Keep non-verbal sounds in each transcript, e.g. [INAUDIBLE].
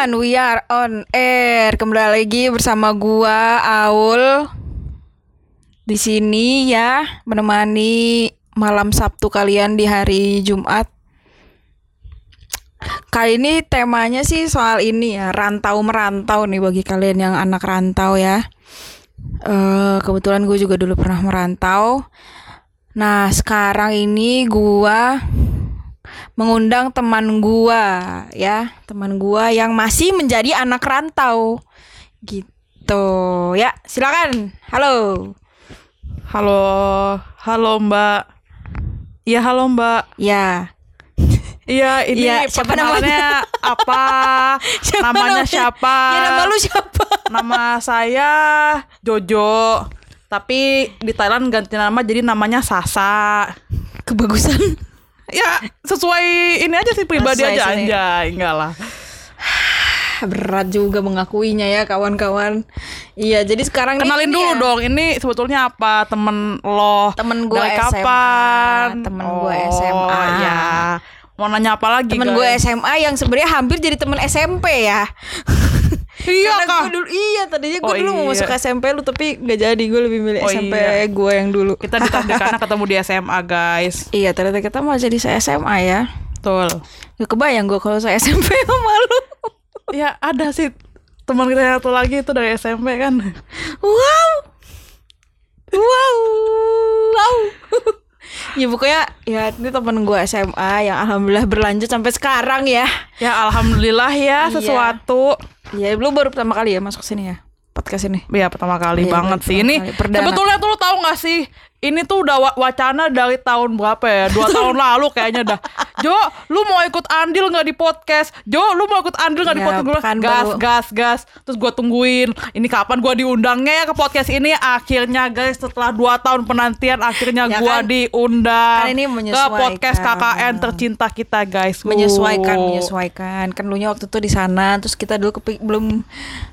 One, we are on air. Kembali lagi bersama gua Aul di sini ya menemani malam Sabtu kalian di hari Jumat. Kali ini temanya sih soal ini ya rantau merantau nih bagi kalian yang anak rantau ya. Eh kebetulan gue juga dulu pernah merantau. Nah sekarang ini gua mengundang teman gua ya, teman gua yang masih menjadi anak rantau. Gitu. Ya, silakan. Halo. Halo, halo Mbak. Iya halo Mbak. Ya. Iya ini Iya, siapa perkenalannya apa? [LAUGHS] namanya siapa? Ya nama lu siapa? Nama saya Jojo. Tapi di Thailand ganti nama jadi namanya Sasa. Kebagusan. Ya sesuai ini aja sih pribadi Sesuai aja sini. anjay, enggak lah. [SIGHS] Berat juga mengakuinya ya kawan-kawan. Iya, jadi sekarang Kenalin ini dulu ya, dong, ini sebetulnya apa temen lo? Temen Dari SMA. kapan? Temen Oh, SMA. Ya. Mau nanya apa lagi? Temen gue? SMA yang sebenarnya hampir jadi temen SMP ya. [LAUGHS] Iya Karena kah? gue dulu iya tadinya gue Oh, dulu mau iya. masuk SMP lu tapi nggak jadi gue lebih milih Oh, SMP iya. gue yang dulu. Kita ditakdirkan [LAUGHS] ketemu di SMA guys. Iya ternyata kita mau jadi saya SMA ya. Betul. Gak kebayang gue kalau saya SMP [LAUGHS] sama lu. Ya ada sih teman kita yang satu lagi itu dari SMP kan. Wow. Wow. Wow. ya pokoknya ya ini temen gue SMA yang alhamdulillah berlanjut sampai sekarang ya. Ya alhamdulillah ya Iya. sesuatu. Ya lu baru pertama kali ya masuk sini ya podcast ini. Ya pertama kali Iya, banget sih ini. Sebetulnya tuh lu tahu gak sih? Ini tuh udah wa- wacana dari tahun berapa ya? Dua tahun lalu kayaknya dah. Jo, lu mau ikut andil nggak di podcast? Jo, lu mau ikut andil nggak di Ya, podcast? Gue kan gas, baru- gas, gas. Terus gue tungguin. Ini kapan gue diundangnya ya ke podcast ini? Akhirnya guys, setelah dua tahun penantian, akhirnya Ya gue kan? diundang Kan ini ke podcast KKN tercinta kita guys. menyesuaikan Uh. menyesuaikan kan lu nya waktu itu di sana terus kita dulu kepi- belum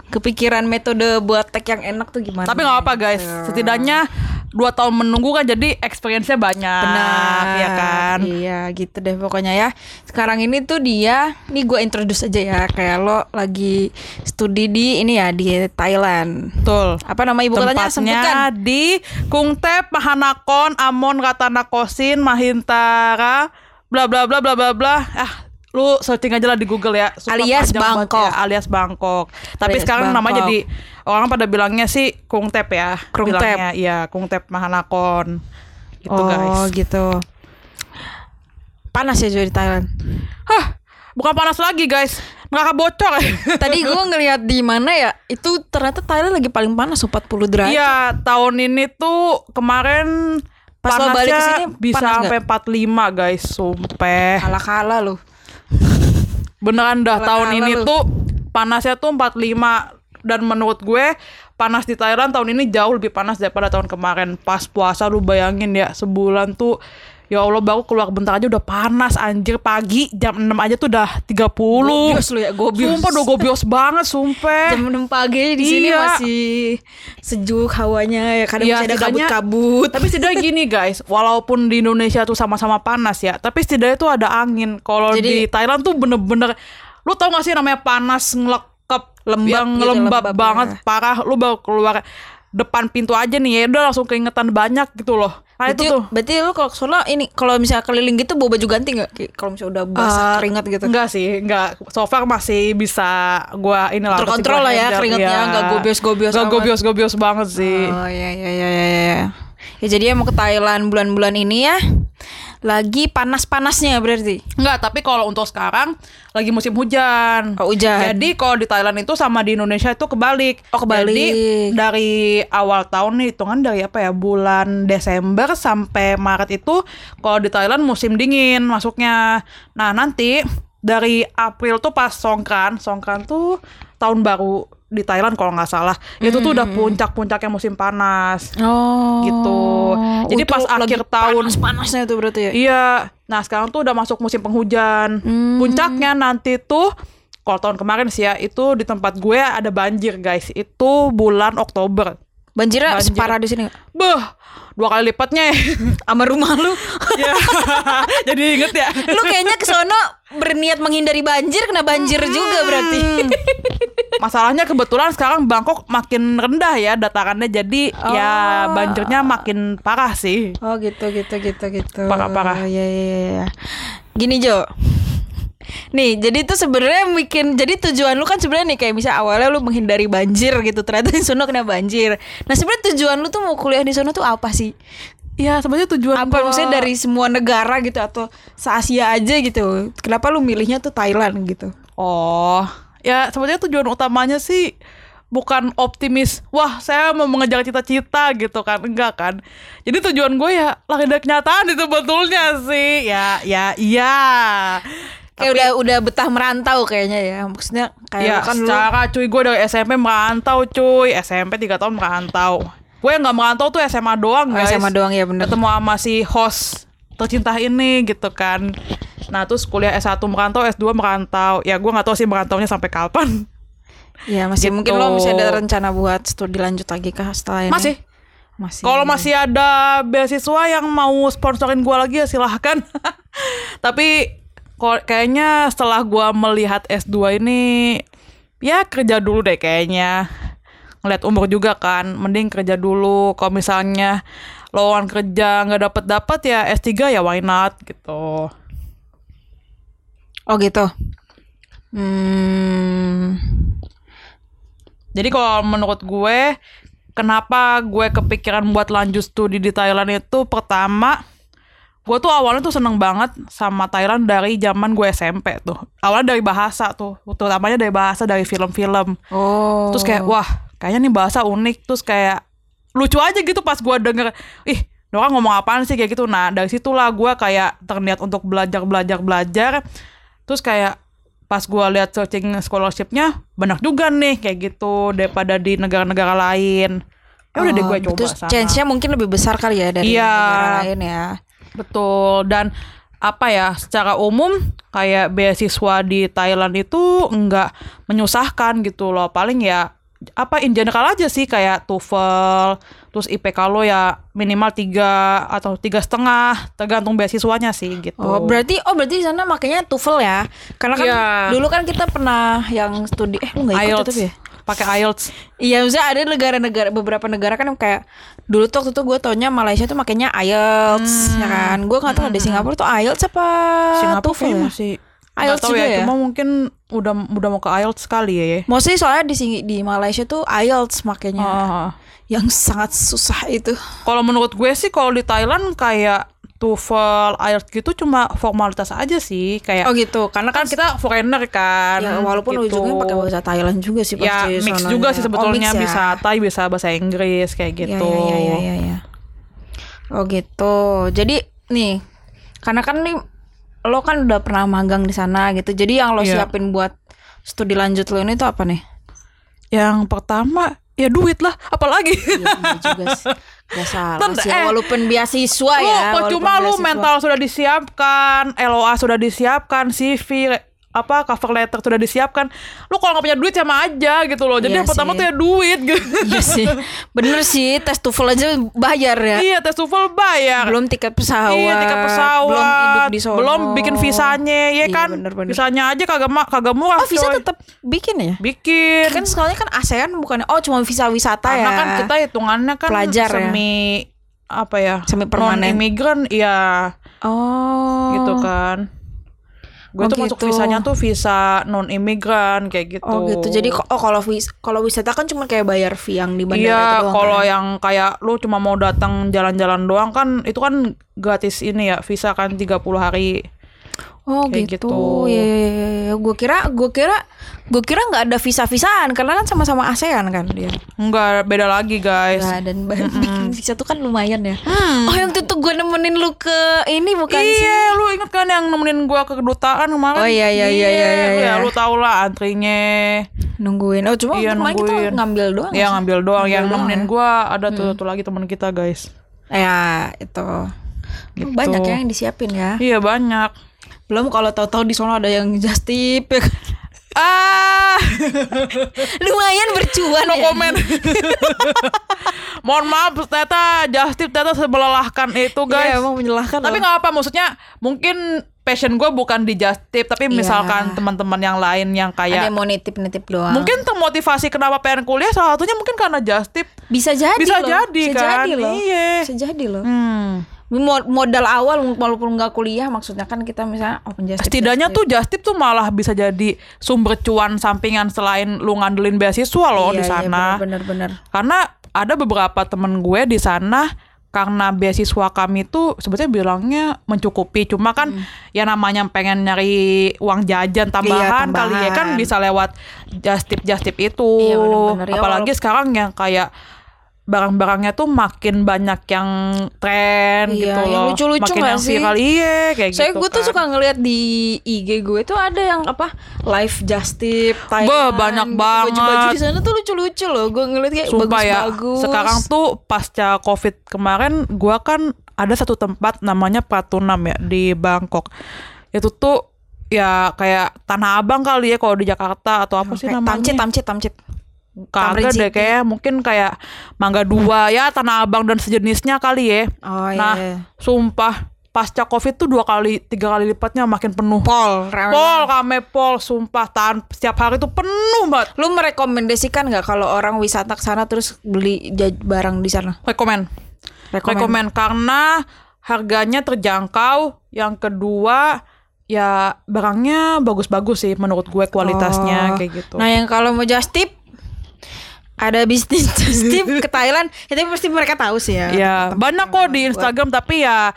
kepikiran metode buat tag yang enak tuh gimana Tapi nggak apa guys, setidaknya dua tahun menunggu kan jadi experience-nya banyak, benar ya kan? iya gitu deh pokoknya ya sekarang ini tuh dia nih gue introduce aja ya kayak lo lagi studi di ini ya di Thailand Betul. apa nama ibu kotanya sebutkan Tempatnya di Kungtep, Mahanakon, Amon, Ratanakosin, Mahintara, bla bla bla bla bla bla. Ah, lu searching aja lah di Google ya. Alias banget Bangkok. ya, alias Bangkok. Tapi Alias sekarang namanya Bangkok. jadi orang pada bilangnya sih Kungtep ya. Kungtep. Bilangnya, Iya, Kungtep Mahanakon. Gitu oh guys. gitu panas ya jadi di Thailand Hah, bukan panas lagi guys. Nggak bocor ya. [LAUGHS] tadi gue ngeliat di mana ya itu ternyata Thailand lagi paling panas 40 derajat Iya, tahun ini tuh kemarin Pas balik panasnya sini, bisa panas sampai 45 guys, sumpah. kala-kala loh Beneran dah tahun ini lu. tuh panasnya tuh 45 dan menurut gue panas di Thailand tahun ini jauh lebih panas daripada tahun kemarin. Pas puasa lu bayangin ya, sebulan tuh Ya Allah baru keluar bentar aja udah panas anjir pagi jam 6 aja tuh udah 30. Gobios lu ya, gobios. Sumpah udah gobios banget sumpah. jam 6 pagi di sini Iya. masih sejuk hawanya ya kadang Iya, masih ada kabut-kabut Tapi setidaknya gini guys, walaupun di Indonesia tuh sama-sama panas ya, tapi setidaknya tuh ada angin. Kalau di Thailand tuh bener-bener, lu tau gak sih namanya panas ngelekep, Lembab yang gitu, lembab, lembab banget, ya. parah. Lu baru keluar depan pintu aja nih ya, udah langsung keingetan banyak gitu loh. Nah berarti, itu tuh. berarti lu kalau soalnya ini kalau misalnya keliling gitu bawa baju ganti nggak kalau misalnya udah basah Eh, keringat gitu Enggak sih, enggak. So far masih bisa gua ini lah. Terkontrol lah ya keringatnya, enggak gobios-gobios Enggak gobios-gobios banget sih. oh iya iya iya iya iya. ya jadi ya mau ke Thailand bulan-bulan ini ya lagi panas-panasnya berarti Enggak, tapi kalau untuk sekarang lagi musim hujan. Oh, hujan. Jadi kalau di Thailand itu sama di Indonesia itu kebalik. Oh, kebalik. Jadi dari awal tahun nih hitungan dari apa ya bulan Desember sampai Maret itu kalau di Thailand musim dingin masuknya. Nah nanti dari April tuh pas Songkran, Songkran tuh tahun baru di Thailand kalau nggak salah. Itu tuh udah puncak-puncaknya musim panas. Oh. Gitu. Jadi pas akhir tahun panas-panasnya itu berarti ya. Iya. Nah, sekarang tuh udah masuk musim penghujan. Hmm. Puncaknya nanti tuh kalau tahun kemarin sih ya, itu di tempat gue ada banjir, guys. Itu bulan Oktober. Banjirnya Banjir. separah di sini? Beuh, dua kali lipatnya. [LAUGHS] sama rumah lu. ya. [LAUGHS] Jadi inget ya. lu kayaknya ke sono berniat menghindari banjir kena banjir juga berarti. [LAUGHS] Masalahnya kebetulan sekarang Bangkok makin rendah ya datarannya jadi ya Oh. banjirnya makin parah sih. Oh gitu gitu gitu gitu. Parah-parah. Ya ya ya. ya. Gini Jo. Nih, jadi itu sebenarnya bikin jadi tujuan lu kan sebenarnya nih kayak misal awalnya lu menghindari banjir gitu, ternyata di sono kena banjir. Nah, sebenarnya tujuan lu tuh mau kuliah di sono tuh apa sih? Ya sebenarnya tujuan Apa gua- maksudnya dari semua negara gitu atau se-Asia aja gitu. Kenapa lu milihnya tuh Thailand gitu? Oh, ya sebenarnya tujuan utamanya sih bukan optimis. Wah, saya mau mengejar cita-cita gitu kan. Enggak kan. Jadi tujuan gue ya lari dari kenyataan itu betulnya sih. Ya, ya, iya. Kayak udah udah betah merantau kayaknya ya. Maksudnya kayak Ya, lu kan lu secara cuy gue dari SMP merantau cuy. SMP 3 tahun merantau. Gue yang gak merantau tuh SMA doang Oh, guys. SMA doang ya bener. Ketemu sama si host tercinta ini gitu kan. Nah terus kuliah S1 merantau, S2 merantau. Ya gue gak tahu sih merantaunya sampai kapan. Ya masih Gitu. mungkin lo masih ada rencana buat studi lanjut lagi kah setelah ini? Masih. Masih. Kalau masih ada beasiswa yang mau sponsorin gue lagi ya silahkan. [LAUGHS] Tapi kayaknya setelah gue melihat S2 ini ya kerja dulu deh kayaknya. Ngeliat umur juga kan, mending kerja dulu. Kalau misalnya lowongan kerja nggak dapet dapet ya S3 ya why not gitu. Oh gitu. Hmm. Jadi kalau menurut gue, kenapa gue kepikiran buat lanjut studi di Thailand itu pertama, gue tuh awalnya tuh seneng banget sama Thailand dari zaman gue SMP tuh. Awalnya dari bahasa tuh, terutamanya dari bahasa dari film-film. Oh. Terus kayak wah, kayaknya nih bahasa unik. Terus kayak lucu aja gitu pas gue denger, ih, orang ngomong apaan sih kayak gitu. Nah dari situlah gue kayak terniat untuk belajar belajar belajar. Terus kayak pas gue lihat searching scholarshipnya banyak juga nih kayak gitu daripada di negara-negara lain. Ya udah deh gue Oh, coba Terus chance-nya mungkin lebih besar kali ya dari Iya. negara lain ya. Betul dan apa ya secara umum kayak beasiswa di Thailand itu enggak menyusahkan gitu loh paling ya apa in general aja sih kayak TOEFL terus IPK lo ya minimal tiga atau tiga setengah tergantung beasiswanya sih gitu. Oh, berarti oh berarti di sana makanya TOEFL ya. Karena kan Iya. dulu kan kita pernah yang studi eh lu nggak ikut IELTS tapi ya? pakai IELTS. Iya, maksudnya ada negara-negara beberapa negara kan kayak dulu tuh waktu itu gue taunya Malaysia tuh makanya IELTS ya kan. Gue nggak tahu di Singapura tuh IELTS apa Singapura TOEFL ya? masih IELTS tahu juga ya? Cuma mungkin udah udah mau ke IELTS sekali ya. ya. Mostly soalnya di sini di Malaysia tuh IELTS makanya Ah. yang sangat susah itu. Kalau menurut gue sih kalau di Thailand kayak TOEFL, IELTS gitu cuma formalitas aja sih kayak Oh gitu, karena kan kan kita foreigner kan. ya walaupun gitu. ujungnya pakai bahasa Thailand juga sih Ya pasti. mix sononya. juga sih Oh, sebetulnya mix ya. bisa Thai bisa bahasa Inggris kayak Ya, gitu. ya, ya, ya, ya. Oh gitu. Jadi nih, karena kan nih lo kan udah pernah magang di sana gitu. Jadi yang lo Iya. siapin buat studi lanjut lo ini tuh apa nih? Yang pertama ya duit lah, apalagi. Iya bener juga sih. Gak salah sih. eh. Walaupun beasiswa Lu ya. percuma walaupun lu mental sudah disiapkan, LOA sudah disiapkan, CV apa cover letter sudah disiapkan. Lu kalau nggak punya duit sama aja gitu loh. Jadi Iya yang pertama sih. tuh ya duit gitu. Iya sih. Bener sih, tes TOEFL aja bayar ya. iya, tes TOEFL bayar. Belum tiket pesawat. Iya tiket pesawat, Belum hidup di sono. belum bikin visanya, ya Iya, kan? bener-bener. Visanya aja kagak kagak murah. Oh visa coy. tetap bikin ya? bikin. Kan soalnya kan ASEAN bukan oh cuma visa wisata Karena ya. kan kita hitungannya kan Pelajar ya. semi apa ya? Semi permanen. Non imigran, iya Oh. gitu kan. Gue Oh, tuh masuk gitu. visanya tuh visa non imigran kayak gitu. Oh gitu. Jadi oh kalau wis kalau wisata kan cuma kayak bayar fee yang di bandara Iya, itu doang. kalau kan? yang kayak lu cuma mau datang jalan-jalan doang kan itu kan gratis ini ya, visa kan 30 hari. Oh kayak gitu. gitu. Iya, iya, iya, iya. Gue kira, gue kira, gue kira nggak ada visa-visaan karena kan sama-sama ASEAN kan dia. Enggak beda lagi, guys. Nah, dan ba- bikin visa tuh kan lumayan ya. Oh yang tuh tuh gue nemenin lu ke ini bukan sih? Iya, lu inget kan yang nemenin gua ke kedutaan kemarin? Oh, iya, iya, iya, iya, iya, lu iya. Ya, lu tau lah antrinya. nungguin. Oh, cuma Iya, kemarin kita ngambil doang. Ya ngambil doang yang doang nemenin ya? gua ada tuh satu lagi teman kita guys. Ya, itu. Gitu. Banyak ya yang disiapin ya. Iya banyak. Belum kalau tahu-tahu di sono ada yang just tip ya kan. Ah, [LAUGHS] Lumayan bercuan no ya. comment. [LAUGHS] Mohon maaf, ternyata Justip ternyata semelelahkan itu guys. Iya, emang menyalahkan tapi nggak apa, maksudnya mungkin passion gue bukan di Justip, tapi Iya. misalkan teman-teman yang lain yang ada kayak yang mau nitip-nitip doang. mungkin termotivasi kenapa pengen kuliah salah satunya mungkin karena Justip. bisa jadi Bisa loh. jadi bisa kan? jadi loh. Iya. Bisa jadi loh. Hmm. Mo- Modal awal walaupun nggak kuliah maksudnya kan kita misalnya open just tip, Setidaknya just tip. tuh Justip tuh malah bisa jadi sumber cuan sampingan selain lu ngandelin beasiswa loh di Iya, iya, sana. bener-bener. Karena ada beberapa temen gue di sana karena beasiswa kami tuh sebetulnya bilangnya mencukupi. Cuma kan ya namanya pengen nyari uang jajan tambahan, kali ya kan tambahan. bisa lewat just tip just tip itu. Iya, bener-bener. Ya, Apalagi sekarang yang kayak barang-barangnya tuh makin banyak yang tren Iya, gitu yang loh. lucu-lucu makin yang sih? viral iya kayak Soalnya gitu. gue tuh kan. suka ngeliat di IG gue tuh ada yang apa live just tip Thailand, banyak gitu. banget. Baju-baju di sana tuh lucu-lucu loh. Gue ngeliat kayak Sumpah ya, bagus-bagus. sekarang tuh pasca covid kemarin, gua kan ada satu tempat namanya Pratunam ya di Bangkok. Itu tuh ya kayak Tanah Abang kali ya kalau di Jakarta atau apa sih namanya? Tamcit, tamcit, tamcit. Kagak deh kayak mungkin kayak Mangga Dua ya Tanah Abang dan sejenisnya kali ya. Oh iya. Nah, iya. sumpah pasca covid tuh dua kali tiga kali lipatnya makin penuh. Pol, rame Pol kame pol sumpah tahan setiap hari tuh penuh banget. Lu merekomendasikan nggak kalau orang wisata ke sana terus beli barang di sana? Rekomen. Rekomen. Rekomen karena harganya terjangkau. Yang kedua ya barangnya bagus-bagus sih menurut gue kualitasnya Oh. kayak gitu. Nah, yang kalau mau just tip ada bisnis [LAUGHS] tip ke Thailand, ya tapi pasti mereka tahu sih ya. ya banyak kok di buat- Instagram tapi ya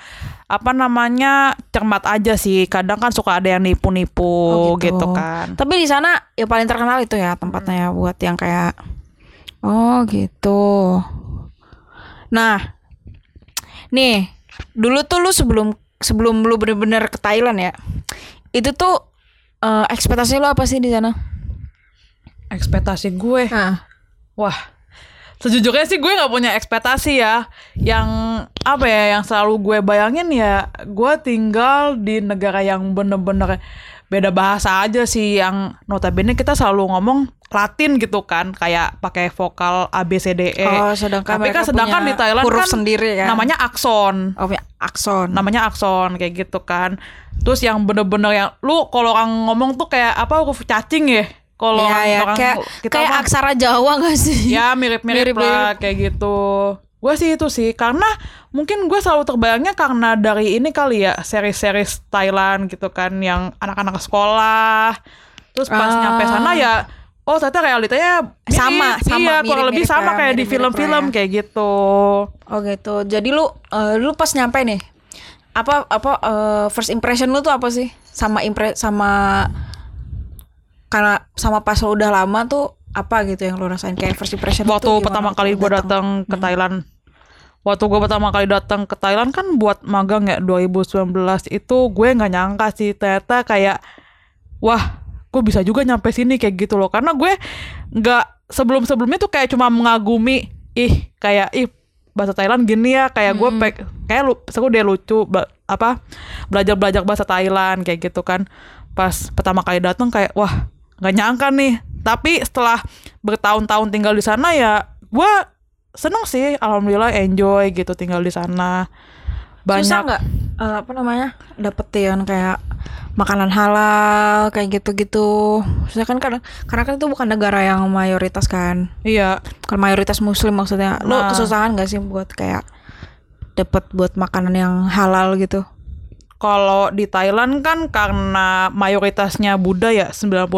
apa namanya cermat aja sih. Kadang kan suka ada yang nipu-nipu Oh, gitu. kan. Tapi di sana ya paling terkenal itu ya tempatnya ya buat yang kayak Oh, gitu. Nah, nih, dulu tuh lu sebelum sebelum lu bener-bener ke Thailand ya. Itu tuh eh, ekspektasi lu apa sih di sana? Ekspektasi gue Nah, Wah, sejujurnya sih gue nggak punya ekspektasi ya. Yang apa ya, yang selalu gue bayangin ya, gue tinggal di negara yang bener-bener beda bahasa aja sih. Yang notabene kita selalu ngomong Latin gitu kan, kayak pakai vokal A B C D E. Oh, sedangkan Tapi kan sedangkan di Thailand huruf kan sendiri kan? namanya akson oh punya akson. namanya akson kayak gitu kan terus yang bener-bener yang lu kalau orang ngomong tuh kayak apa huruf cacing ya kalau Iya, ya, orang kayak kita kayak mah- aksara Jawa gak sih? ya mirip-mirip lah kayak gitu gue sih itu sih karena mungkin gue selalu terbayangnya karena dari ini kali ya seri-series Thailand gitu kan yang anak-anak sekolah terus pas Ah. nyampe sana ya oh ternyata realitanya mirip. Sama, sama, iya kurang lebih mirip-mirip sama ya, kayak di mirip-mirip film-film ya. kayak gitu Oh gitu. Jadi lu eh, lu pas nyampe nih apa apa eh, first impression lu tuh apa sih? Sama impre sama karena sama pas lu udah lama tuh apa gitu yang lu rasain? Kayak first impression waktu pertama kali gue datang ke Thailand. Waktu gue pertama kali datang ke Thailand kan buat magang ya 2019 itu gue nggak nyangka sih. Ternyata kayak wah gue bisa juga nyampe sini kayak gitu loh. Karena gue nggak sebelum sebelumnya tuh kayak cuma mengagumi ih kayak ih bahasa Thailand gini ya. Kayak gue Hmm. pek kayak lu seru deh lucu apa belajar belajar bahasa Thailand kayak gitu kan. Pas pertama kali datang kayak wah nggak nyangka nih tapi setelah bertahun-tahun tinggal di sana ya gue seneng sih alhamdulillah enjoy gitu tinggal di sana Susah banyak nggak eh, apa namanya dapetin kayak makanan halal kayak gitu-gitu. Maksudnya kan karena karena kan itu bukan negara yang mayoritas kan. iya Bukan mayoritas muslim maksudnya. Nah. kesusahan gak sih buat kayak dapet buat makanan yang halal gitu? Kalau di Thailand kan karena mayoritasnya Buddha ya 95%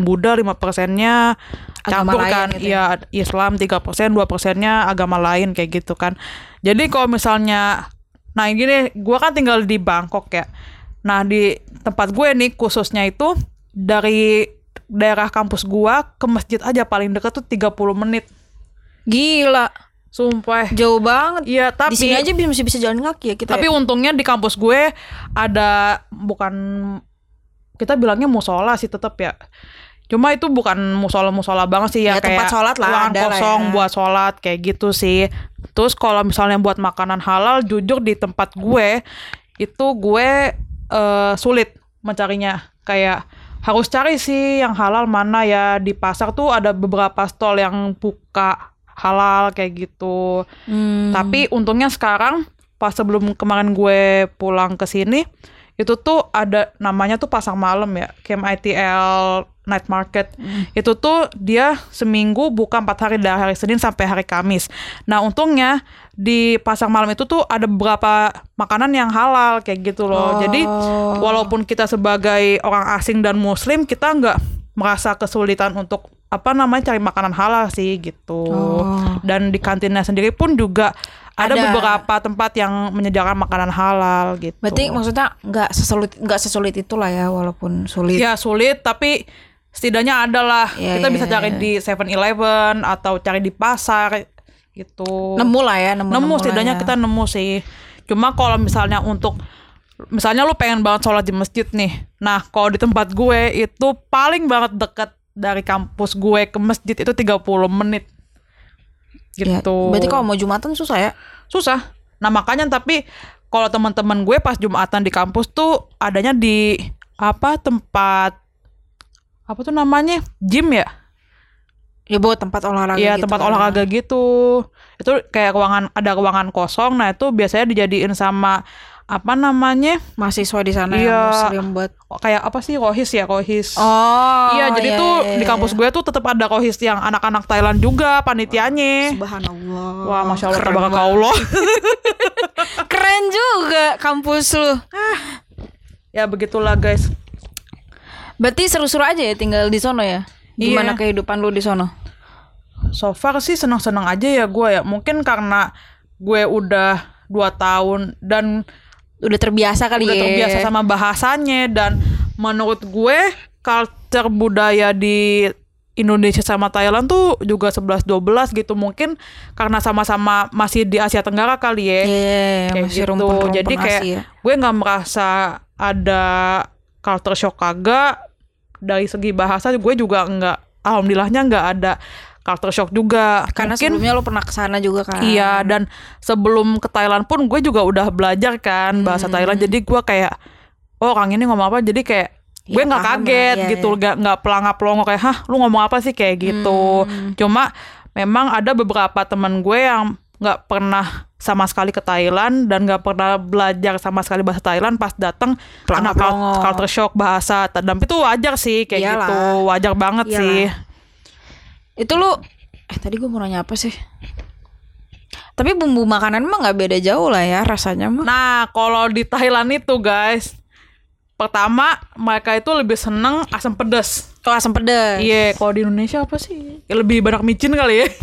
Buddha 5 persennya Agama campur lain kan. gitu iya Islam 3 persen 2 persennya agama lain kayak gitu kan. Jadi kalau misalnya nah gini gua kan tinggal di Bangkok ya. Nah di tempat gue nih khususnya itu dari daerah kampus gua ke masjid aja paling dekat tuh 30 menit. Gila, sumpah jauh banget. iya tapi Di sini aja bisa masih bisa jalan kaki ya kita. tapi untungnya di kampus gue ada bukan kita bilangnya musola sih tetap ya. Cuma itu bukan musola-musola banget sih ya, Ya, tempat kayak sholat lah, ruangan ada lah kosong ya. buat sholat kayak gitu sih. Terus kalau misalnya buat makanan halal, jujur di tempat gue itu gue eh, sulit mencarinya. Kayak harus cari sih yang halal mana ya di pasar tuh ada beberapa stall yang buka halal kayak gitu. Hmm. Tapi untungnya sekarang pas sebelum kemarin gue pulang ke sini itu tuh ada namanya tuh pasar malam ya, Camp ITL Night Market. Itu tuh dia seminggu buka empat hari dari hari Senin sampai hari Kamis. Nah untungnya di pasar malam itu tuh ada beberapa makanan yang halal kayak gitu loh. Jadi Oh. walaupun kita sebagai orang asing dan Muslim kita nggak merasa kesulitan untuk apa namanya cari makanan halal sih gitu. Oh. Dan di kantinnya sendiri pun juga ada, Ada. beberapa tempat yang menyediakan makanan halal gitu. Berarti maksudnya nggak sesulit nggak sesulit itulah ya walaupun sulit. ya sulit tapi setidaknya ada lah. Iya, kita iya, bisa cari iya. di 7-Eleven atau cari di pasar gitu. Nemu lah ya, nemu. nemu lah setidaknya ya. kita nemu sih. Cuma kalau misalnya untuk misalnya lu pengen banget sholat di masjid nih. Nah, kalau di tempat gue itu paling banget deket dari kampus gue ke masjid itu 30 menit. Ya, Gitu. berarti kalau mau jumatan susah ya? susah. Nah, makanya tapi kalau teman-teman gue pas Jumatan di kampus tuh adanya di apa tempat apa tuh namanya? Gym ya? Ya buat tempat olahraga. Iya, gitu tempat kan. olahraga gitu. Itu kayak ruangan ada ruangan kosong. Nah, itu biasanya dijadiin sama apa namanya? Mahasiswa di sana Iya. yang muslim buat. Kayak apa sih? Rohis ya, rohis. Oh. iya, jadi iya, tuh iya, di iya. kampus gue tuh tetap ada rohis yang anak-anak Thailand juga panitianya. Subhanallah. Wah, masya Allah, tabarakallah. [LAUGHS] Keren juga kampus lu. ya begitulah guys. Berarti seru-seru aja ya tinggal di sono ya? Gimana Iya. kehidupan lu di sono? So far sih senang-senang aja ya gue ya. Mungkin karena gue udah dua tahun dan Udah terbiasa kali udah ya. terbiasa sama bahasanya dan menurut gue culture budaya di Indonesia sama Thailand tuh juga 11 12 gitu. Mungkin karena sama-sama masih di Asia Tenggara kali ya. Iya, kayak masih gitu. rumpun-rumpun Jadi kayak Asia. gue nggak merasa ada culture shock kagak dari segi bahasa gue juga nggak alhamdulillahnya nggak ada culture shock juga Karena Mungkin- sebelumnya lu pernah ke sana juga kan. Iya dan sebelum ke Thailand pun gue juga udah belajar kan bahasa Hmm. Thailand jadi gue kayak oh orang ini ngomong apa jadi kayak gue Iya, nggak kaget iya, gitu iya. nggak nggak pelangap pelongo kayak hah lu ngomong apa sih kayak gitu Hmm. cuma memang ada beberapa teman gue yang nggak pernah sama sekali ke Thailand dan nggak pernah belajar sama sekali bahasa Thailand pas datang karena culture shock bahasa dan itu wajar sih kayak Iyalah. gitu wajar banget Iyalah. sih Itu lu eh tadi gue mau nanya apa sih? Tapi bumbu makanan mah nggak beda jauh lah ya rasanya mah. Nah, kalau di Thailand itu guys, pertama mereka itu lebih seneng asam pedas. Oh asam pedas. Iya, kalau di Indonesia apa sih? Ya, lebih banyak micin kali ya. [LAUGHS]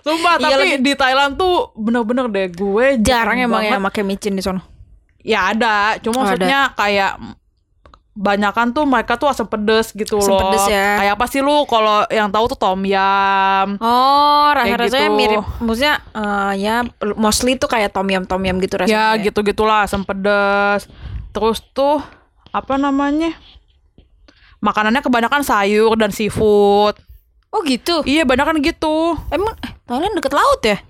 Sumpah, Iya, tapi lebih- di Thailand tuh bener-bener deh gue Jarang emang banget. yang pakai micin di sono. Ya ada, Oh, cuma maksudnya kayak banyakan tuh mereka tuh asam pedas gitu Asam loh. pedas ya. Kayak apa sih lu kalau yang tahu tuh tom yum. Oh, rasa-rasanya gitu. mirip. Maksudnya eh, ya mostly tuh kayak tom yum tom yum gitu rasanya. Ya gitu-gitulah asam pedas. Terus tuh apa namanya? Makanannya kebanyakan sayur dan seafood. Oh gitu. Iya, banyak kan gitu. Emang eh, Thailand deket laut ya?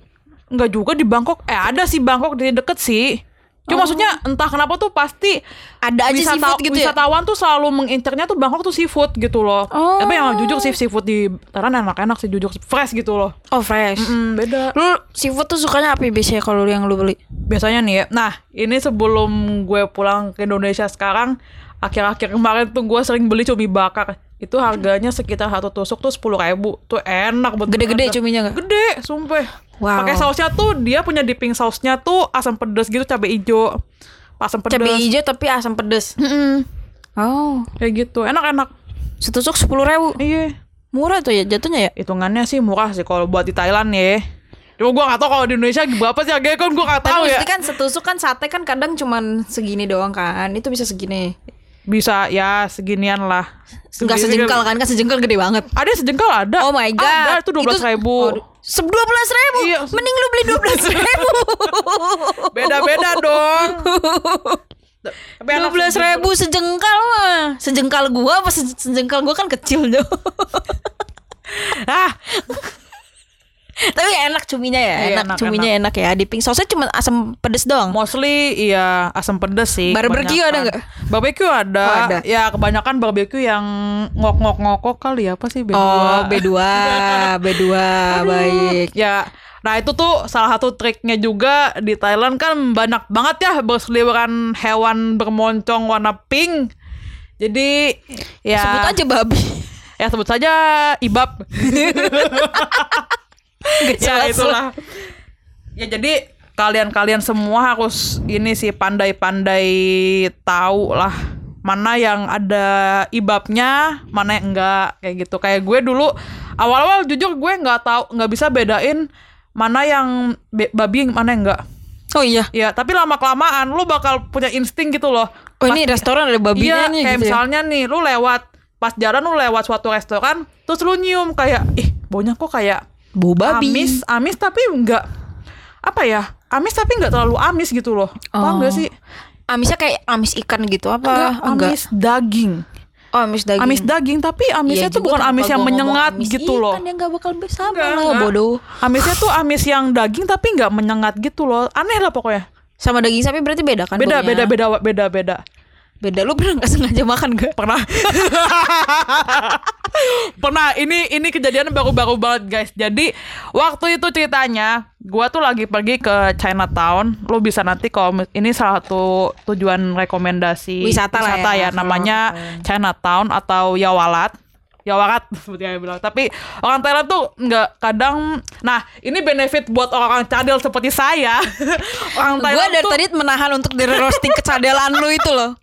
Enggak juga di Bangkok. Eh, ada sih Bangkok di deket sih. Cuma maksudnya entah kenapa tuh pasti Ada aja wisata- seafood gitu ya? wisatawan tuh selalu mengincernya tuh Bangkok tuh seafood gitu loh. Oh. Tapi yang jujur sih seafood di Thailand enak-enak sih jujur fresh gitu loh. Oh fresh. Hmm, beda. Lu seafood tuh sukanya apa biasanya kalau yang lu beli? biasanya nih ya. Nah, ini sebelum gue pulang ke Indonesia sekarang, akhir-akhir kemarin tuh gue sering beli cumi bakar. Itu harganya sekitar satu tusuk tuh sepuluh ribu. Tuh enak bener. Gede-gede cuminya nggak? Gede, sumpah. Wow. Pakai sausnya tuh dia punya dipping sausnya tuh asam pedas gitu, cabai hijau. Asam pedas. Cabai hijau tapi asam pedes. Mm-mm. Oh, Kayak gitu, enak-enak. setusuk sepuluh ribu. Iya. Murah tuh ya jatuhnya ya? Hitungannya sih murah sih kalau buat di Thailand ya. Cuma gue gak tau kalau di Indonesia berapa sih harganya kan gue gak Tapi tahu ya. maksudnya kan setusuk kan sate kan kadang cuman segini doang kan. Itu bisa segini. Bisa ya seginian lah. Enggak sejengkal kan, kan sejengkal gede banget. Ada sejengkal ada. Oh my god. Ada itu dua belas ribu. Dua belas ribu. Iya. Mending lu beli dua belas ribu. [LAUGHS] Beda-beda dong. Dua belas ribu sejengkal mah. Sejengkal gua apa se- sejengkal gua kan kecil dong. Ah, [LAUGHS] Tapi enak cuminya ya, Iya, enak, enak, cuminya enak. ya. Di pink sausnya cuma asam pedes doang. mostly iya asam pedas sih. Barbecue ada nggak? Barbecue ada. Oh, ada. Ya kebanyakan barbecue yang ngok-ngok-ngokok kali ya apa sih B2? Oh, B2, B2, [LAUGHS] baik. Ya, nah itu tuh salah satu triknya juga di Thailand kan banyak banget ya berseliweran hewan bermoncong warna pink. Jadi ya Sebut aja babi. ya sebut saja ibab. [LAUGHS] Gak ya itulah. Ya jadi kalian-kalian semua harus ini sih pandai-pandai tahu lah mana yang ada ibabnya, mana yang enggak kayak gitu. Kayak gue dulu awal-awal jujur gue nggak tahu nggak bisa bedain mana yang babi mana yang enggak. Oh iya. Ya, tapi lama kelamaan lu bakal punya insting gitu loh. Oh ini restoran ada babinya Iya, nih kayak gitu ya. misalnya nih lu lewat pas jalan lu lewat suatu restoran terus lu nyium kayak ih baunya kok kayak Bau babi. amis amis tapi enggak apa ya amis tapi enggak terlalu amis gitu loh paham Oh. gak sih Amisnya kayak amis ikan gitu apa? enggak Enggak. amis daging Oh, amis daging. amis daging tapi amisnya Iya tuh bukan amis yang menyengat amis gitu ikan loh yang gak bakal bersama Enggak, lah enggak. bodoh. amisnya tuh amis yang daging tapi enggak menyengat gitu loh aneh lah pokoknya Sama daging sapi berarti beda kan? beda baunya? beda beda beda beda Beda. Lu pernah gak sengaja makan gak? pernah. [LAUGHS] Pernah. Ini ini kejadian baru-baru banget guys. Jadi waktu itu ceritanya gua tuh lagi pergi ke Chinatown. Lu bisa nanti kalau ini salah satu tujuan rekomendasi Wisata lah ya, ya, namanya Chinatown atau Yawalat. Yawarat [LAUGHS] seperti yang bilang. Tapi orang Thailand tuh nggak kadang nah ini benefit buat orang cadel seperti saya. [LAUGHS] Orang Gue Thailand dari tuh tadi menahan untuk di roasting kecadelan lu itu loh.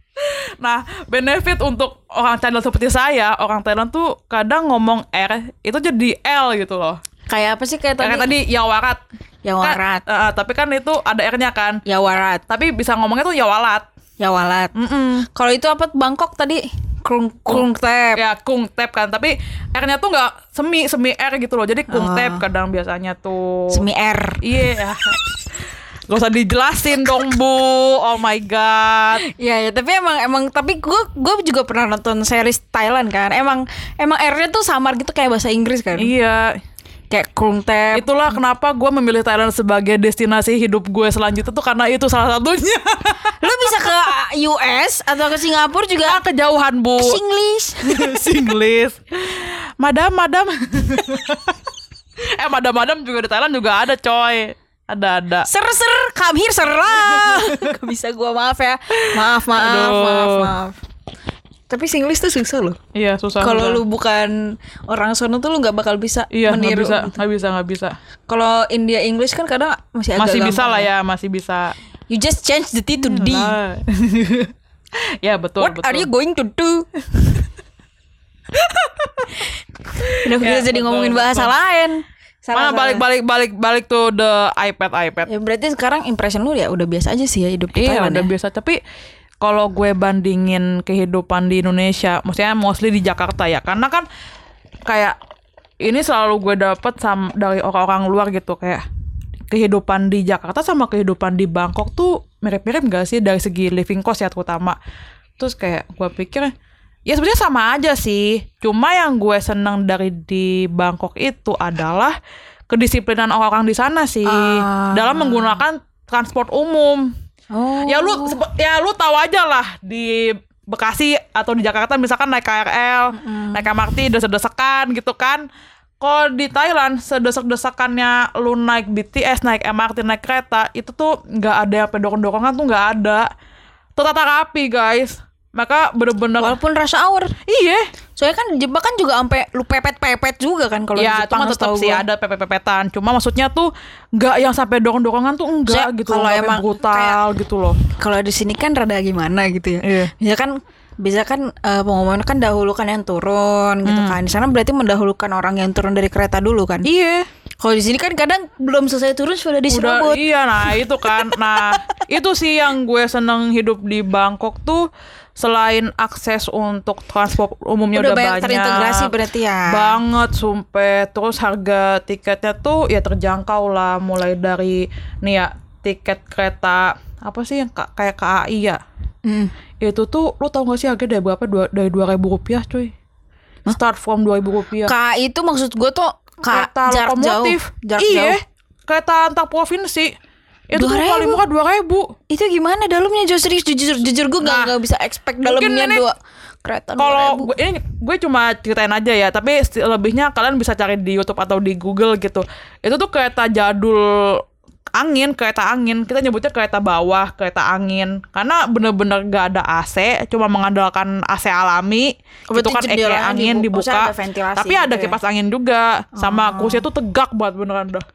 Nah, benefit untuk orang Thailand seperti saya, orang Thailand tuh kadang ngomong R itu jadi L gitu loh. Kayak apa sih kayak tadi? Kayak tadi Yawarat. Yawarat. Kan, eh, tapi kan itu ada R-nya kan. Yawarat. Tapi bisa ngomongnya tuh Yawalat. Yawalat. Kalau itu apa Bangkok tadi? Krung krung tep. Ya, kung tep kan. Tapi R-nya tuh nggak semi semi R gitu loh. Jadi kung tep kadang biasanya tuh. Semi R. Iya. [LAUGHS] Gak usah dijelasin dong bu. Oh my god. Iya ya, tapi emang emang tapi gue gue juga pernah nonton series Thailand kan. Emang emang R-nya tuh samar gitu kayak bahasa Inggris kan. Iya. Kayak krung tep. Itulah kenapa gue memilih Thailand sebagai destinasi hidup gue selanjutnya tuh karena itu salah satunya. [LAUGHS] Lu bisa ke US atau ke Singapura juga Ah, kejauhan bu. Singlish. [LAUGHS] Singlish. Madam, madam. [LAUGHS] eh, madam, madam juga di Thailand juga ada coy. Ada ada. Ser ser, come here ser lah. [LAUGHS] Gak bisa gua maaf ya. Maaf maaf Aduh. maaf maaf. Tapi Singlish tuh susah loh. Iya susah. Kalau lu bukan orang sono tuh lu nggak bakal bisa Iya nggak meniru. bisa, nggak bisa, nggak bisa. Kalau India English kan kadang masih agak Masih bisa lah ya, masih bisa. You just change the T to D. [LAUGHS] Ya betul What betul. are you going to do? [LAUGHS] Udah Ya, jadi betul, ngomongin bahasa betul. lain. Salah, Mana balik balik balik balik tuh the iPad iPad. Ya berarti sekarang impression lu ya udah biasa aja sih ya hidup di Iya Thailand udah ya. biasa tapi kalau gue bandingin kehidupan di Indonesia, maksudnya mostly di Jakarta ya, karena kan kayak ini selalu gue dapet sam dari orang-orang luar gitu kayak kehidupan di Jakarta sama kehidupan di Bangkok tuh mirip-mirip gak sih dari segi living cost ya terutama. Terus kayak gue pikir ya sebenarnya sama aja sih. Cuma yang gue seneng dari di Bangkok itu adalah kedisiplinan orang-orang di sana sih Ah. dalam menggunakan transport umum. Oh. Ya lu ya lu tahu aja lah di Bekasi atau di Jakarta misalkan naik KRL, naik MRT desek-desekan gitu kan. Kalau di Thailand sedesek-desekannya lu naik BTS, naik MRT, naik kereta itu tuh nggak ada yang pendorong-dorongan tuh nggak ada. Tertata rapi guys. Maka bener-bener Walaupun rush hour. iya. Soalnya kan di Jepang kan juga sampai lu pepet-pepet juga kan kalau di Ya, Jepang cuma tetap sih ada pepet-pepetan. Cuma maksudnya tuh nggak yang sampai dorong-dorongan tuh enggak Saya- gitu kalau emang brutal gitu loh. Kalau di sini kan rada gimana gitu ya. Iya. Kan bisa kan eh, pengumuman kan dahulukan yang turun gitu Hmm. kan. Di sana berarti mendahulukan orang yang turun dari kereta dulu kan. Iya. Kalau di sini kan kadang belum selesai turun sudah Udah diserobot. iya nah itu kan. Nah, itu sih yang gue seneng hidup di Bangkok tuh selain akses untuk transport umumnya Udah udah, banyak banyak terintegrasi berarti ya. Banget sumpah. Terus harga tiketnya tuh ya terjangkau lah mulai dari nih ya tiket kereta apa sih yang ka- kayak KAI ya? Hmm. Itu tuh lu tau gak sih harga dari berapa? Dua, dari dua ribu rupiah cuy. Start from dua ribu rupiah. KAI itu maksud gue tuh ka, kereta jarak jauh. lokomotif. Jarak iya, jauh. kereta antar provinsi. Itu 2.000. paling murah dua ribu. Itu gimana dalamnya jauh serius jujur jujur gue nggak Nah, bisa expect dalamnya ini dua kereta Kalau 2000. gue ini gue cuma ceritain aja ya, tapi lebihnya kalian bisa cari di YouTube atau di Google gitu. Itu tuh kereta jadul angin, kereta angin. Kita nyebutnya kereta bawah, kereta angin. Karena bener-bener gak ada AC, cuma mengandalkan AC alami. Oh, itu berarti kan eh, kayak jendelanya angin dibuka, dibuka. ada Tapi ada gitu ya? kipas angin juga. Sama kursinya tuh tegak banget beneran dah.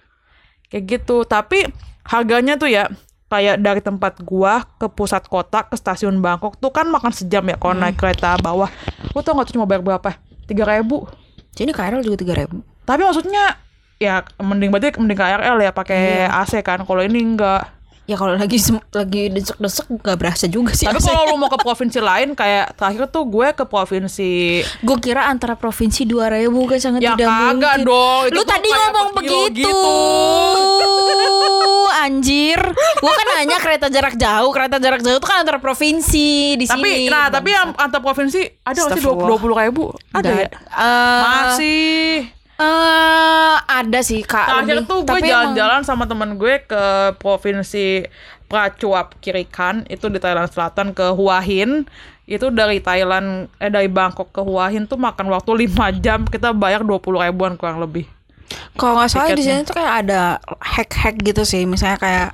Kayak gitu. Tapi harganya tuh ya kayak dari tempat gua ke pusat kota ke stasiun Bangkok tuh kan makan sejam ya kalau naik kereta bawah. Lu tau gak tuh cuma bayar berapa? Tiga ribu. Sini KRL juga tiga ribu. Tapi maksudnya ya mending berarti mending KRL ya pakai Iya. AC kan. Kalau ini enggak. Ya kalau lagi lagi desek-desek nggak berasa juga sih. Tapi kalau lu mau ke provinsi lain kayak terakhir tuh gue ke provinsi gue kira antara provinsi dua ribu kan sangat Ya tidak kagak mungkin. dong, itu Lu tuh tadi ngomong begitu. gitu. [LAUGHS] Anjir, gua kan nanya kereta jarak jauh, kereta jarak jauh itu kan antara provinsi di tapi sini. nah tapi yang antar provinsi ada nggak sih dua puluh ribu ada ya Nggak- Eh, masih eh, ada sih kak. Terakhir lebih. tuh gue jalan-jalan sama temen gue ke provinsi Prachuap Kirikan itu di Thailand Selatan ke Hua Hin itu dari Thailand eh dari Bangkok ke Hua Hin tuh makan waktu 5 jam kita bayar 20 ribuan kurang lebih Kalau nggak salah di sini tuh kayak ada hack-hack gitu sih, misalnya kayak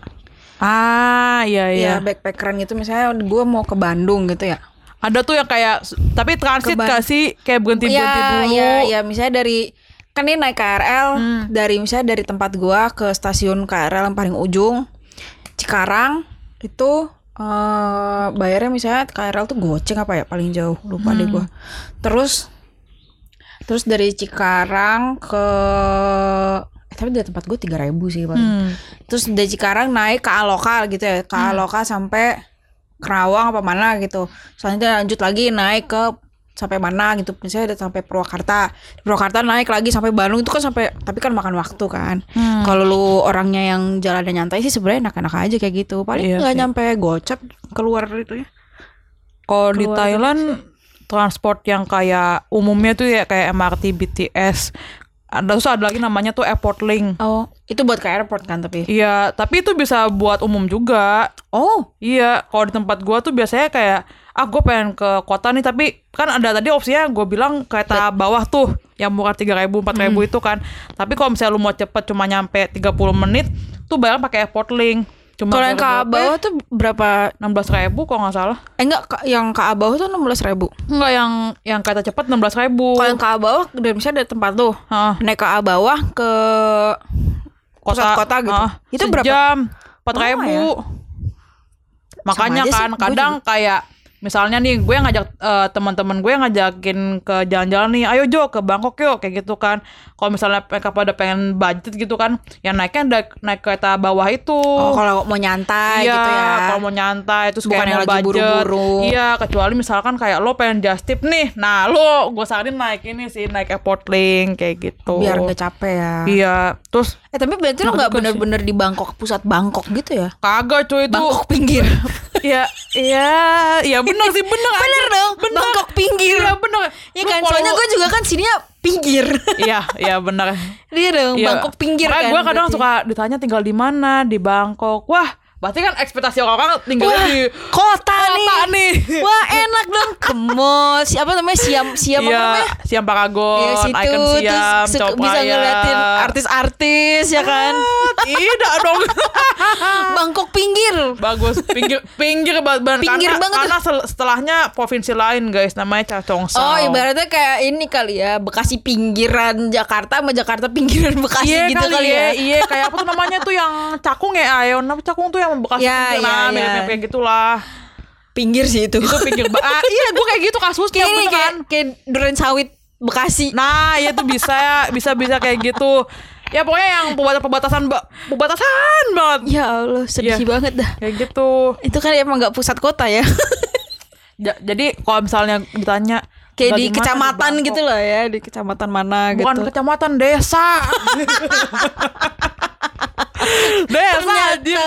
ah iya ya iya backpackeran gitu, misalnya gue mau ke Bandung gitu ya. ada tuh yang kayak tapi transit Ban- gak sih kayak berhenti berhenti Iya, dulu iya, iya, misalnya dari kan ini naik KRL Hmm. dari misalnya dari tempat gua ke stasiun KRL yang paling ujung Cikarang itu eh bayarnya misalnya KRL tuh goceng apa ya paling jauh lupa deh gua. Hmm. Terus terus dari Cikarang ke eh, tapi dari tempat gue tiga ribu sih paling. Hmm. Terus dari Cikarang naik ke Aloka gitu ya, ke Aloka sampai Kerawang apa mana gitu. Selanjutnya lanjut lagi naik ke sampai mana gitu. Misalnya udah sampai Purwakarta. Di Purwakarta naik lagi sampai Bandung itu kan sampai tapi kan makan waktu kan. Hmm. Kalau lu orangnya yang jalannya nyantai sih sebenarnya enak-enak aja kayak gitu. Paling Iya nggak sih. nyampe gocap keluar itu ya. Kalau di Thailand transport yang kayak umumnya tuh ya kayak MRT, BTS. Ada terus ada lagi namanya tuh Airport Link. Oh, itu buat ke airport kan tapi. Iya, tapi itu bisa buat umum juga. Oh, Iya, kalau di tempat gua tuh biasanya kayak ah gue pengen ke kota nih tapi kan ada tadi opsinya gue bilang kereta bawah tuh yang murah tiga ribu empat ribu itu kan. Tapi kalau misalnya lu mau cepet cuma nyampe 30 menit tuh bayar pakai airport link. Cuma kalau yang ke bawah tuh berapa? enam belas ribu kalau nggak salah. Eh enggak, yang ke bawah tuh 16.000 ribu. enggak yang yang kereta cepet enam belas ribu. Kalau yang ke bawah dari misalnya dari tempat tuh Hah, naik ke bawah ke pusat kota gitu. ah, itu berapa? sejam empat ribu. Makanya aja sih, kan kadang kayak misalnya nih gue ngajak eh, teman-teman gue ngajakin ke jalan-jalan nih ayo Jo ke Bangkok yuk kayak gitu kan kalau misalnya mereka pada pengen budget gitu kan ya naiknya naik, naik kereta bawah itu Oh, kalau mau nyantai iya, gitu ya. kalau mau nyantai terus Bukan yang lagi buru-buru. Iya, kecuali misalkan kayak lo pengen just tip nih. Nah, lo gue saranin naik ini sih, naik airport link kayak gitu. Biar nggak capek ya. Iya, terus Eh tapi berarti lo nggak juga sih. bener-bener di Bangkok pusat Bangkok gitu ya? kagak cuy itu. Bangkok pinggir. [LAUGHS] Iya, iya, iya bener sih bener anjir. dong. Bener. Bangkok pinggir. Iya bener. Iya Lu kan, kalau- soalnya gue juga kan sininya pinggir. Iya, iya bener. Dia dong, Iya. Bangkok pinggir Makanya kan. gue kadang berarti. suka ditanya tinggal di mana di Bangkok. Wah, berarti kan ekspektasi orang tinggal Wah, di kota, kota nih. nih. [LAUGHS] Wah enak dong ke mall. Siapa namanya? Siam Siam apa Iya, namanya? Siam Paragon, Iya situ Icon terus Siam, Cowok bisa ngeliatin artis-artis ya kan. Ah, Tidak dong. [LAUGHS] Bangkok pinggir. Bagus, pinggir pinggir banget Pinggir karena, banget karena setelahnya provinsi lain guys namanya Chachongsao. Oh ibaratnya kayak ini kali ya Bekasi pinggiran Jakarta sama Jakarta pinggiran Bekasi Iya gitu kali, ya. Iya, kayak apa tuh namanya tuh yang cakung ya, ayo. Nama cakung tuh yang Bekasi Ya, pinggir, ya, nah, ya. mirip-mirip kayak gitulah. Pinggir sih itu. Itu pinggir ba- ah, iya, gue kayak gitu kasusnya kayak ini kayak kayak duren sawit Bekasi. Nah, ya itu bisa, bisa bisa kayak gitu. Ya pokoknya yang perbatasan ba- perbatasan banget. Ya Allah sedih Iya. banget dah. Kayak gitu. Itu kan emang nggak pusat kota ya. [LAUGHS] Ja- jadi kalau misalnya ditanya kayak di kecamatan gitu loh ya di kecamatan mana Bukan gitu. kecamatan, desa. [LAUGHS] Desa anjir.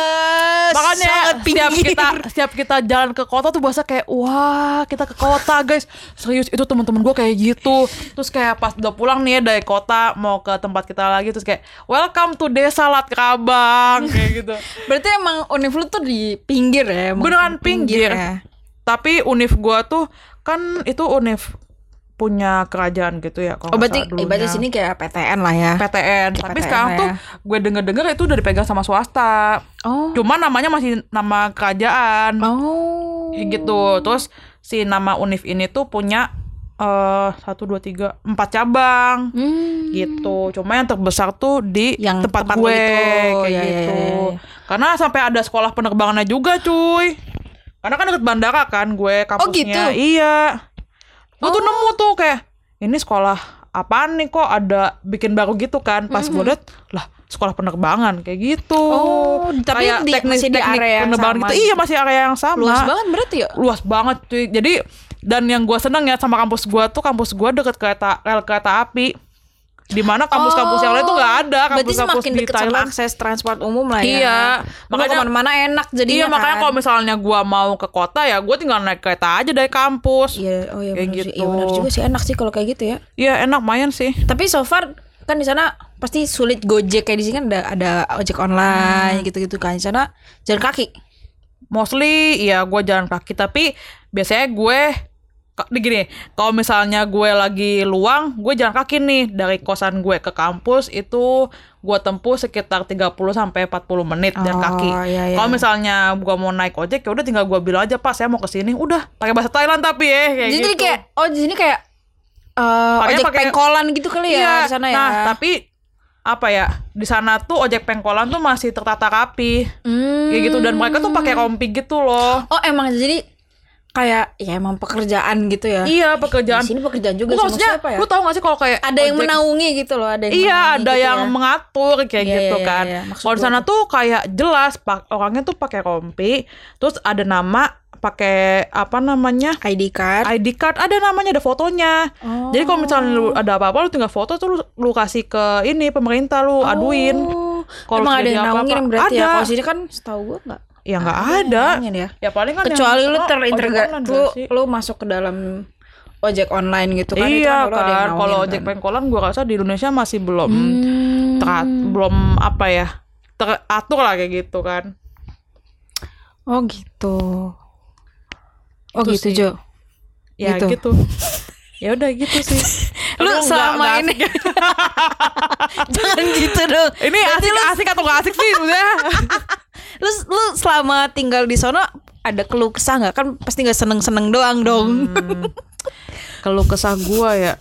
Makanya sangat setiap pinggir. kita setiap kita jalan ke kota tuh bahasa kayak wah kita ke kota guys serius itu teman-teman gue kayak gitu terus kayak pas udah pulang nih ya dari kota mau ke tempat kita lagi terus kayak welcome to desa Lat Kabang kayak gitu [LAUGHS] Berarti emang univ lu tuh di pinggir ya? beneran pinggir ya? tapi univ gua tuh kan itu univ punya kerajaan gitu ya Oh kalau eh, berarti dulunya. sini kayak PTN lah ya? PTN Kayak tapi PTN sekarang lah tuh ya. gue denger-denger itu udah dipegang sama swasta Oh. cuma namanya masih nama kerajaan Oh. Gitu terus si nama univ ini tuh punya eh satu dua tiga empat cabang Hmm. gitu cuma yang terbesar tuh di Yang tempat, tempat gue itu. kayak Ya, ya, gitu ya, ya. karena sampai ada sekolah penerbangannya juga cuy karena kan deket bandara kan gue kampusnya Oh, gitu? iya gue tuh nemu tuh kayak ini sekolah apaan nih kok ada bikin baru gitu kan pas gue liat lah sekolah penerbangan kayak gitu Oh, tapi Kayak di- teknik- masih di teknik area yang penerbangan sama gitu. gitu? iya masih area yang sama Luas banget berarti ya? luas banget cuy jadi dan yang gue seneng ya sama kampus gue tuh kampus gue deket kereta rel kereta api di mana kampus-kampus yang lain tuh nggak ada Oh, kampus-kampus di deket sama Thailand akses transport umum lah ya. Iya. Makanya ke mana-mana enak jadinya iya makanya kan? kalau misalnya gue mau ke kota ya gue tinggal naik kereta aja dari kampus Iya, oh iya Kayak benar sih. gitu. Iya benar juga sih enak sih kalau kayak gitu ya. iya enak main sih Tapi so far kan di sana pasti sulit Gojek kayak di sini kan ada ada ojek online gitu-gitu kan. Di sana jalan kaki. mostly ya gue jalan kaki tapi biasanya gue gini kalau misalnya gue lagi luang gue jalan kaki nih dari kosan gue ke kampus itu gue tempuh sekitar 30 sampai 40 menit jalan Oh, kaki iya, iya. kalau misalnya gue mau naik ojek ya udah tinggal gue bilang aja pak saya mau ke sini udah pakai bahasa Thailand tapi ya kayak Jadi gitu kayak oh di sini kayak eh Pakainya ojek pakai- pengkolan gitu kali ya Iya, di sana ya. nah tapi apa ya di sana tuh ojek pengkolan tuh masih tertata rapi Hmm. kayak gitu dan mereka tuh pakai rompi gitu loh Oh emang jadi kayak ya emang pekerjaan gitu ya. iya pekerjaan Di sini pekerjaan juga Lu maksudnya maksudnya apa ya? lu tau gak sih kalau kayak Ada yang menaungi gitu loh, ada yang Iya, ada gitu yang ya. mengatur kayak Iya, gitu iya, kan. iya, maksud Kalau di sana tuh. kayak jelas pak orangnya tuh pakai rompi, terus ada nama, pakai apa namanya? ID card. ID card ada namanya ada fotonya. Oh. Jadi kalau misalnya lu ada apa-apa lu tinggal foto tuh lu, lu kasih ke ini pemerintah lu aduin. Oh, Kalau emang ada yang naungin berarti ya. Ada. Kalau sini kan setahu gue enggak. Ya nggak yang ada. ya. Ya paling kan Kecuali lu terintegrasi lu, lu masuk ke dalam ojek online gitu kan itu iya kan, yang kan, naungin kalau ojek kan. pengkolan gua rasa di Indonesia masih belum Hmm. terat- belum apa ya teratur lah kayak gitu kan. Oh gitu. Oh Itu gitu sih. Jo. Ya Gitu. gitu. ya udah gitu sih. [LAUGHS] Lu nggak- selama nggak ini [LAUGHS] jangan gitu dong. ini Berarti asik lu, asik atau gak asik sih udah. [LAUGHS] lu lu selama tinggal di sono ada keluh kesah nggak? Kan pasti nggak seneng seneng doang dong. Kalau kesah gua ya.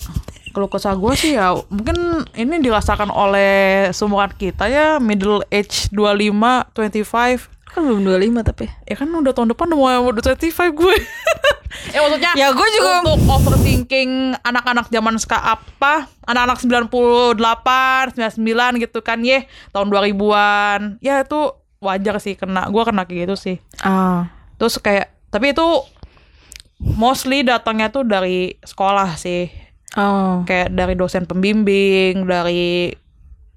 Kalau kesah gua sih ya mungkin ini dirasakan oleh seumuran kita ya middle age 25 25 kan belum 25 tapi. ya kan udah tahun depan udah mau udah 25 gue [LAUGHS] ya maksudnya Ya, gue juga- untuk overthinking anak-anak zaman sekarang apa anak-anak 98 99 gitu kan ye tahun 2000-an ya itu wajar sih kena gue kena kayak gitu sih Ah. terus kayak tapi itu mostly datangnya tuh dari sekolah sih Oh. kayak dari dosen pembimbing dari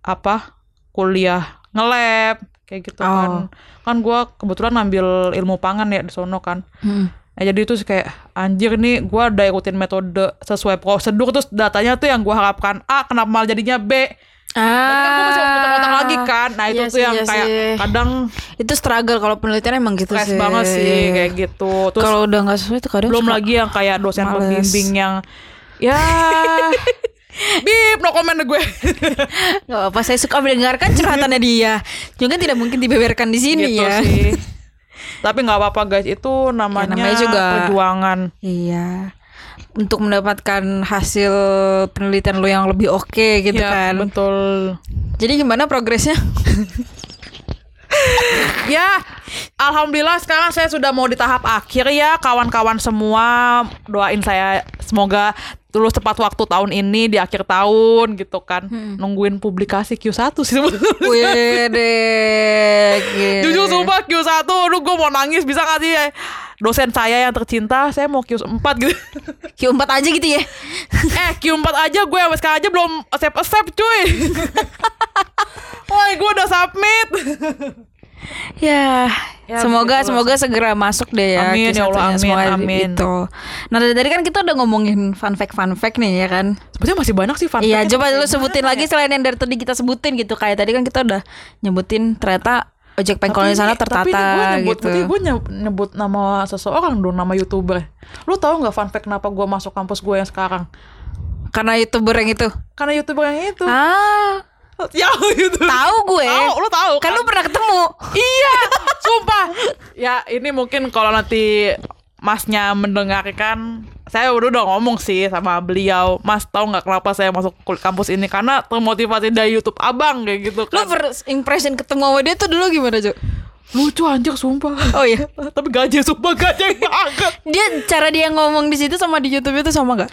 apa kuliah ngelab kayak gitu kan kan gua kebetulan ngambil ilmu pangan ya di sono kan Hmm. Ya, jadi itu sih kayak anjir nih gua ada ikutin metode sesuai prosedur terus datanya tuh yang gua harapkan A kenapa malah jadinya B Ah. Kan masih otak-otak lagi kan nah itu Iya tuh sih, yang iya kayak sih. kadang Itu struggle kalau penelitian emang gitu sih. banget sih kayak gitu terus Kalau udah nggak sesuai tuh kadang belum lagi yang kayak dosen males. pembimbing yang ya [LAUGHS] bip no comment gue [LAUGHS] Gak apa, saya suka mendengarkan curhatannya dia. Juga tidak mungkin dibeberkan di sini gitu ya. sih tapi nggak apa-apa guys itu namanya, namanya juga- perjuangan Iya. Untuk mendapatkan hasil penelitian lo yang lebih oke gitu ya kan. betul Jadi gimana progresnya? [LAUGHS] ya alhamdulillah sekarang saya sudah mau di tahap akhir ya kawan-kawan semua doain saya semoga lulus tepat waktu tahun ini di akhir tahun gitu kan nungguin publikasi Q1 sih sebetulnya Wede. Jujur sumpah Q1 Aduh gue mau nangis Bisa gak sih Dosen saya yang tercinta Saya mau Q4 gitu [LAUGHS] Q4 aja gitu ya. [LAUGHS] Eh Q4 aja gue sampai sekarang aja belum accept accept cuy [LAUGHS] Wah, gue udah submit. Ya, Ya, semoga begitulah. semoga segera masuk deh ya. Amin, ya Allah, amin, semua amin. Gitu. Nah dari tadi kan kita udah ngomongin fun fact fun fact nih ya kan. Sebenarnya masih banyak sih fun Iya, fact-nya, coba lu sebutin ya? lagi selain yang dari tadi kita sebutin gitu. Kayak tadi kan kita udah nyebutin ternyata ojek pengkol di sana ini- tapi tertata gua nyebut, gitu. Berarti gue nyebut nama seseorang dong, nama youtuber. Lu tahu nggak fun fact kenapa gue masuk kampus gue yang sekarang? Karena youtuber yang itu. Karena youtuber yang itu. Ah, Ya [LAUGHS] gitu. tahu gue. Tahu, lu tahu Kan lu pernah ketemu. Iya, sumpah. Ya ini mungkin kalau nanti masnya mendengarkan, saya udah udah ngomong sih sama beliau. Mas tahu nggak kenapa saya masuk kampus ini? Karena termotivasi dari YouTube abang kayak gitu kan. first impression ketemu sama dia tuh dulu gimana, Jo? Lucu anjir sumpah. Oh iya. [LAUGHS] Tapi gaje sumpah gaje banget. Dia cara dia ngomong di situ sama di YouTube itu sama gak?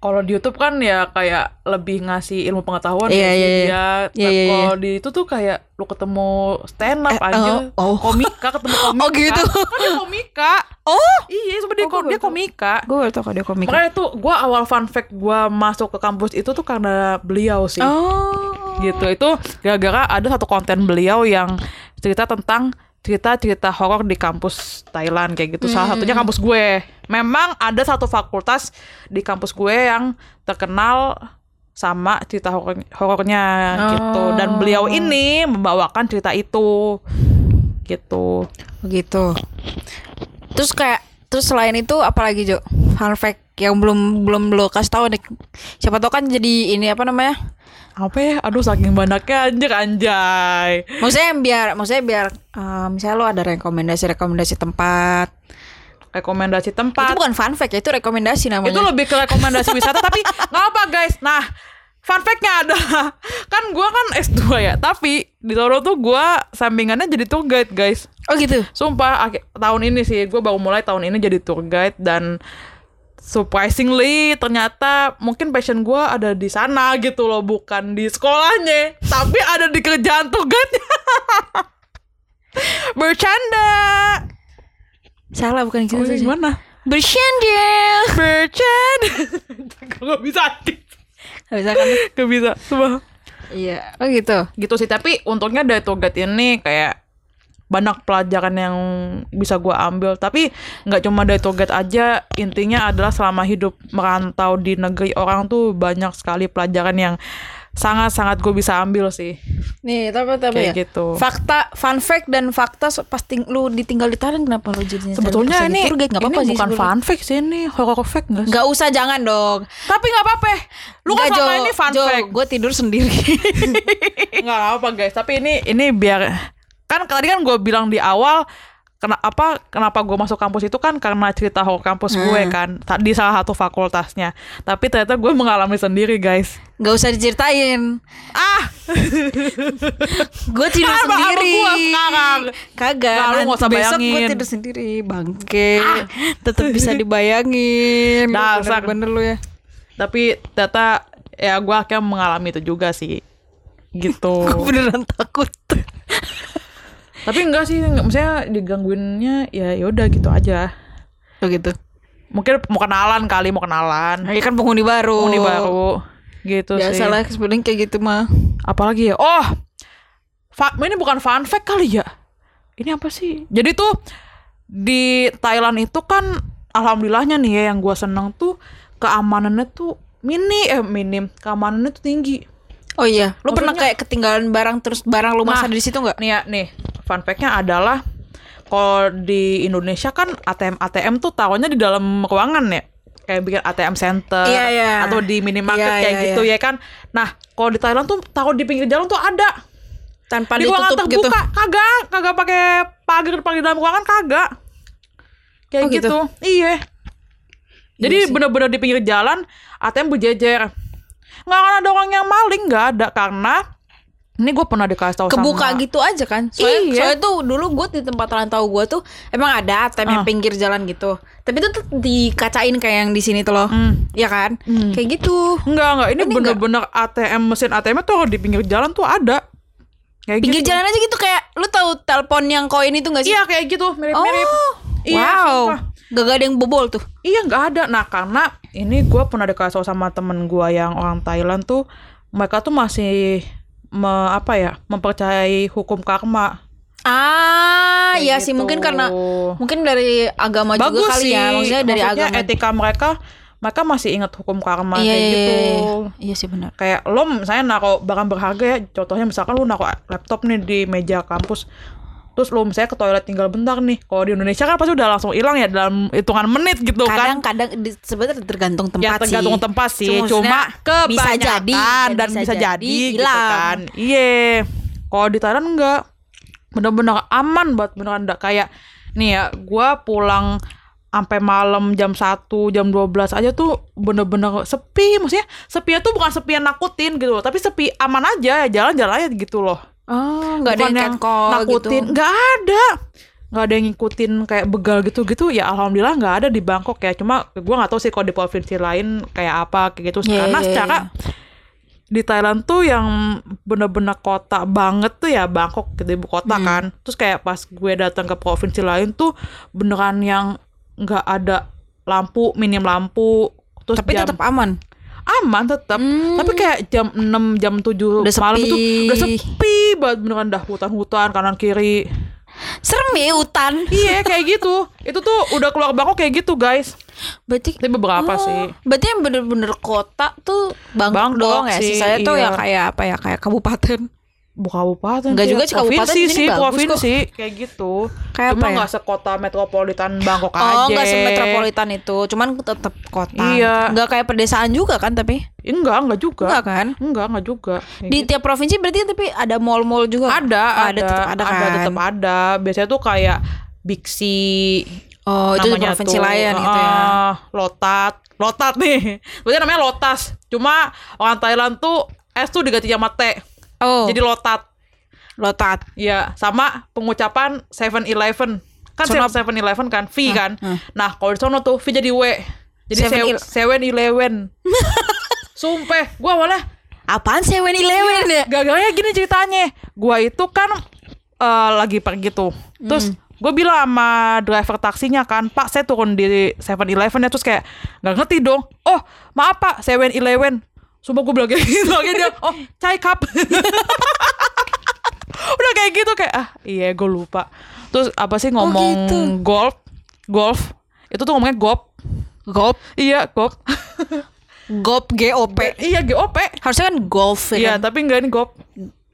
Kalau di YouTube kan ya kayak lebih ngasih ilmu pengetahuan Iya, ya iya, iya. dia. Iya, iya, Kalau di itu tuh kayak lu ketemu stand up Eh, aja, oh, oh. komika ketemu [LAUGHS] komika. Oh, gitu. Kan dia komika. Oh, Iya, sebenarnya Oh, dia tahu. komika. gue baru tau kalau dia komik. Makanya tuh gue awal fun fact gue masuk ke kampus itu tuh karena beliau sih. Oh. Gitu. Itu gara-gara ada satu konten beliau yang cerita tentang cerita-cerita horor di kampus Thailand kayak gitu. Salah satunya kampus gue. Memang ada satu fakultas di kampus gue yang terkenal sama cerita horor horornya gitu. Dan beliau ini membawakan cerita itu. Gitu. Begitu. Terus kayak terus selain itu apalagi Jo? Fun fact yang belum belum lo kasih tahu nih. Siapa tahu kan jadi ini apa namanya? Apa ya? Aduh saking banyaknya anjir anjay. Maksudnya biar maksudnya biar eh, misalnya lo ada rekomendasi-rekomendasi tempat. Rekomendasi tempat. Itu bukan fun fact ya, itu rekomendasi namanya. itu lebih ke rekomendasi wisata [LAUGHS] tapi nggak apa guys nah fun fact-nya adalah kan gua kan S2 ya tapi di Toro tuh gua sampingannya jadi tour guide guys Oh gitu. sumpah tahun ini sih gua baru mulai tahun ini jadi tour guide dan surprisingly ternyata mungkin passion gua ada di sana gitu loh bukan di sekolahnya tapi ada di kerjaan guide [LAUGHS] bercanda Salah bukan gitu. oh, sih. gimana Bercanda. bercanda [LAUGHS] gak bisa Gak bisa kan? gak bisa Sumpah. Iya. Oh gitu. gitu sih tapi untungnya dari guide ini kayak banyak pelajaran yang bisa gua ambil tapi nggak cuma dari guide aja intinya adalah selama hidup merantau di negeri orang tuh banyak sekali pelajaran yang sangat-sangat gue bisa ambil sih Nih, tapi tapi Kayak ya. gitu. Fakta, fun fact dan fakta so- pas ting- lu ditinggal di Thailand kenapa lu jadinya sebetulnya jadi ini tour guide? Nggak ini apa-apa sih bukan fun fact sih ini horror fact nggak sih Nggak usah jangan dong. tapi nggak apa-apa lu kan Jo. ini fun Jo, fact gue tidur sendiri. [LAUGHS] nggak apa guys tapi ini ini biar kan tadi kan gue bilang di awal kenapa kenapa gue masuk kampus itu kan karena cerita horor kampus gue Hmm. kan di salah satu fakultasnya tapi ternyata gue mengalami sendiri guys Nggak usah diceritain. ah [LAUGHS] Gue tidur Apa- apa sendiri. gua sekarang? Kagak. Nanti nggak usah besok gue. Ah. tidur sendiri, bangke. Tetap bisa dibayangin. Lu Dasar. Bener-bener lu ya. tapi ternyata ya gue akhirnya mengalami itu juga sih gitu [LAUGHS] Gue beneran takut. Tapi enggak sih nggak- maksudnya digangguinnya ya yaudah gitu aja. Oh gitu. mungkin mau kenalan kali mau kenalan. Ini kan penghuni baru. penghuni baru. Gitu sih. Biasalah sebenarnya kayak gitu mah. apalagi ya? Oh! Ini bukan fun fact kali ya? Ini apa sih? Jadi tuh di Thailand itu kan alhamdulillahnya nih ya yang gua seneng tuh keamanannya tuh mini eh minim keamanannya tuh tinggi. Oh iya, lu pernah Maksudnya- kayak ketinggalan barang terus barang lu masa Nah, di situ nggak? nih ya nih fun fact-nya adalah kalau di Indonesia kan ATM ATM tuh taruhnya di dalam ruangan ya kayak bikin ATM center Iya, iya. atau di minimarket Iya, kayak iya, gitu ya kan nah kalau di Thailand tuh taruh di pinggir jalan tuh ada Tanpa di ruangan ditutup gitu. terbuka kagak kagak pakai pagar pagar dalam ruangan kagak kayak Oh, gitu? gitu. iya jadi sih. bener-bener di pinggir jalan ATM berjejer nggak akan ada orang yang maling nggak ada karena ini gue pernah dikasih tahu Kebuka sama gitu aja kan. Soalnya, Iya. soalnya tuh dulu gue di tempat rantau gue tuh emang ada ATM yang Ah. pinggir jalan gitu. Tapi itu tuh dikacain kayak yang di sini tuh loh. Hmm. Iya kan? Hmm. Kayak gitu. Enggak, enggak. Ini, Ini bener-bener ATM, mesin ATM tuh di pinggir jalan tuh ada. Kayak Pinggir gitu. jalan aja gitu kayak lu tahu telepon yang koin itu gak sih? Iya, kayak gitu. Mirip-mirip. Oh. Iya, wow. sumpah. Gak, gak ada yang bobol tuh. Iya, nggak ada. Nah, karena ini gue pernah dikasih tahu sama temen gue yang orang Thailand tuh, mereka tuh masih me- apa ya mempercayai hukum karma Ah, Kayak iya sih gitu. mungkin karena mungkin dari agama bagus juga kali sih ya. Maksudnya dari Maksudnya agama. etika mereka mereka masih ingat hukum karma iya, kayak iya, gitu iya. Iya sih benar. kayak lo misalnya naruh barang berharga ya contohnya misalkan lo naruh laptop nih di meja kampus terus lo misalnya ke toilet tinggal bentar nih. Kalau di Indonesia kan pasti udah langsung hilang ya dalam hitungan menit gitu kan. Kadang-kadang sebenarnya tergantung tempat ya tergantung sih. tempat sih. Cuma cuma maksudnya bisa kebanyakan jadi, ya dan bisa bisa, jadi gitu hilang. kan. Iya. Kalau di Thailand enggak. Bener-bener aman banget beneran enggak. Kayak nih ya gua pulang sampai malam jam 1, jam 12 aja tuh bener-bener sepi. Maksudnya sepi tuh bukan sepi yang nakutin gitu loh. Tapi sepi aman aja. Ya jalan-jalan aja gitu loh Oh, nggak ada yang catcall nakutin gitu. nggak ada nggak ada yang ngikutin kayak begal gitu-gitu ya alhamdulillah nggak ada di Bangkok ya cuma gue nggak tahu sih kalau di provinsi lain kayak apa kayak gitu Iya, karena iya, secara iya. di Thailand tuh yang bener-bener kota banget tuh ya Bangkok gitu ibu kota Hmm. kan terus kayak pas gue datang ke provinsi lain tuh beneran yang nggak ada lampu minim lampu terus Tapi jam tetap aman. Aman tetap Hmm. tapi kayak jam 6 jam 7 Udah malam itu sepi. udah sepi banget beneran dah hutan-hutan kanan kiri Serem ya hutan. iya kayak gitu itu tuh udah keluar Bangkok kayak gitu guys Berarti tapi beberapa Oh, sih Berarti yang bener-bener kota tuh Bangkok, Bangkok doang ya. sih, tuh iya. ya kayak apa ya kayak kabupaten. Bukan kabupaten Nggak sih, juga sih, kabupaten sih bagus provinsi kayak gitu Kayak cuma apa ya? nggak sekota metropolitan Bangkok Oh, aja enggak semetropolitan itu, cuman tetap kota. Iya. Enggak kayak pedesaan juga kan tapi? enggak enggak juga Enggak kan? enggak enggak juga Kayak Di gitu. tiap provinsi berarti tapi ada mall-mall juga. ada Oh, ada tetap ada, kan. tetap ada biasanya tuh kayak Bixi Oh, itu provinsi tuh, lain gitu ya. ah, Lotat, Lotat nih. [LAUGHS] Berarti namanya Lotas. Cuma orang Thailand tuh S tuh diganti sama T. Oh, Jadi Lotat. lotat. Iya, sama pengucapan 7-Eleven. Kan Sunap. 7-Eleven kan, V kan. hmm. Nah, kalau di sono tuh V jadi W. Jadi Seven 7-Eleven. [LAUGHS] Sumpah, gua awalnya Apaan Seven Eleven ya? gagalnya gini ceritanya. Gua itu kan eh, lagi pergi tuh. Terus gue bilang sama driver taksinya kan, Pak saya turun di 7-Eleven ya. Terus kayak nggak ngerti dong. Oh maaf Pak, 7-Eleven. Sumpah gue bilang kayak gitu. Akhirnya dia, oh chai cup. Udah kayak gitu kayak, ah iya gue lupa. Terus apa sih ngomong gitu. golf. Golf. Itu tuh ngomongnya gop. Gop, Iya gop. gop, G O P. iya GOP. Harusnya kan golf Iya ya kan? tapi enggak ini gop.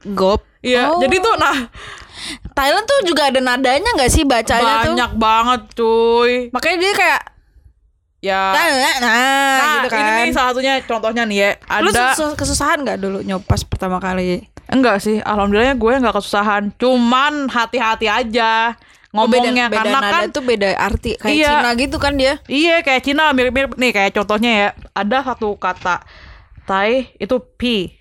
Gop. Iya, Oh. jadi tuh nah Thailand tuh juga ada nadanya nggak sih bacanya tuh? banyak banget cuy. Makanya dia kayak Ya. nah, nah, nah, gitu kan. ini nih salah satunya contohnya nih ya. Lu Ada sus- kesusahan nggak dulu nyopas pertama kali? enggak sih, alhamdulillahnya gue nggak kesusahan. Cuman hati-hati aja Oh, beda, ngomongnya beda karena nada kan tuh beda arti kayak Iya. Cina gitu kan dia. iya kayak Cina mirip-mirip nih kayak contohnya ya. Ada satu kata Thai itu pi.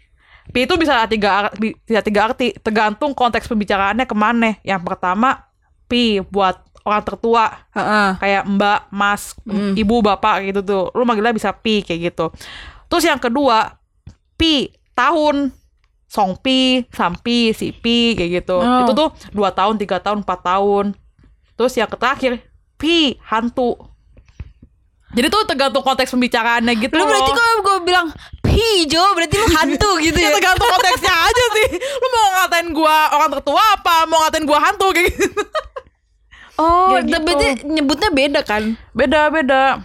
Pi itu bisa tiga bisa tiga arti tergantung konteks pembicaraannya ke mana. Yang pertama pi buat orang tertua Heeh. kayak mbak, mas, ibu, bapak gitu tuh. Lu manggilnya bisa pi kayak gitu. Terus yang kedua, pi tahun. Song pi, sampi, si pi kayak gitu. Oh. Itu tuh dua tahun, tiga tahun, empat tahun. Terus yang terakhir, pi hantu. Jadi tuh tergantung konteks pembicaraannya gitu Lu berarti kalau gue bilang pijo berarti lu hantu [LAUGHS] gitu Ya ya. tergantung konteksnya aja sih. Lu mau ngatain gua orang tertua apa? Mau ngatain gua hantu kayak gitu. Oh, Kayak gitu. berarti nyebutnya beda kan? Beda, beda.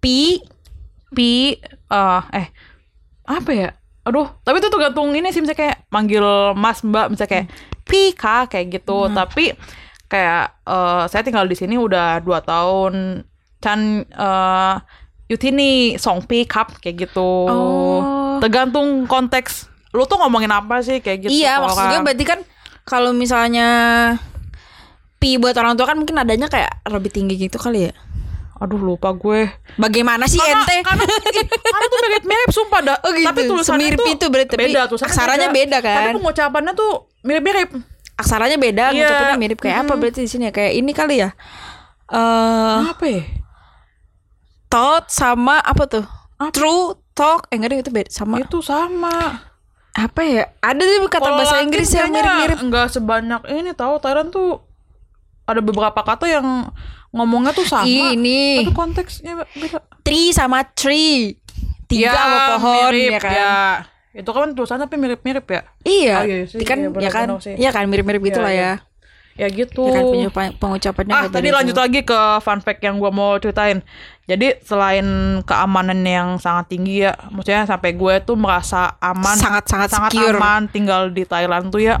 Pi pi eh eh apa ya aduh tapi itu tergantung ini sih misalnya kayak manggil mas mbak misalnya kayak pi kak kayak gitu tapi kayak eh saya tinggal di sini udah dua tahun Chan eh Yutini song pi kap kayak gitu Oh. tergantung konteks lu tuh ngomongin apa sih kayak gitu iya, maksudnya orang. berarti kan kalau misalnya pi buat orang tua kan mungkin adanya kayak lebih tinggi gitu kali ya. aduh lupa gue Bagaimana sih karena, ente? karena, karena tuh mirip-mirip [LAUGHS] sumpah dah Oh gitu. tapi tulisannya Semirip tuh itu berarti, beda tulisannya aksaranya beda kan? tapi pengucapannya tuh mirip-mirip Aksaranya beda, Iya. ngucapinnya mirip kayak apa berarti di sini ya? Kayak ini kali ya. Eh, apa ya thought sama apa tuh? True talk, eh enggak deh itu beda sama itu sama apa ya? Ada sih kata Kalau bahasa Inggris yang mirip-mirip. nggak sebanyak ini tahu Thailand tuh ada beberapa kata yang ngomongnya tuh sama Ini tapi konteksnya beda tree sama tree. Tiga Ya, sama pohon mirip, ya kan. ya. Itu kan tulisannya tapi mirip-mirip ya. Iya, Oh, iya sih, kan iya, ya kan, benar-benar sih. ya kan mirip-mirip gitu Iya, lah iya. ya. Ya gitu. Ya kan penguca- pengucapannya Ah, tadi beda lanjut jauh. lagi ke fun fact yang gua mau ceritain. Jadi selain keamanan yang sangat tinggi ya, maksudnya sampai gue tuh merasa aman, Sangat-sangat sangat secure. aman tinggal di Thailand tuh ya.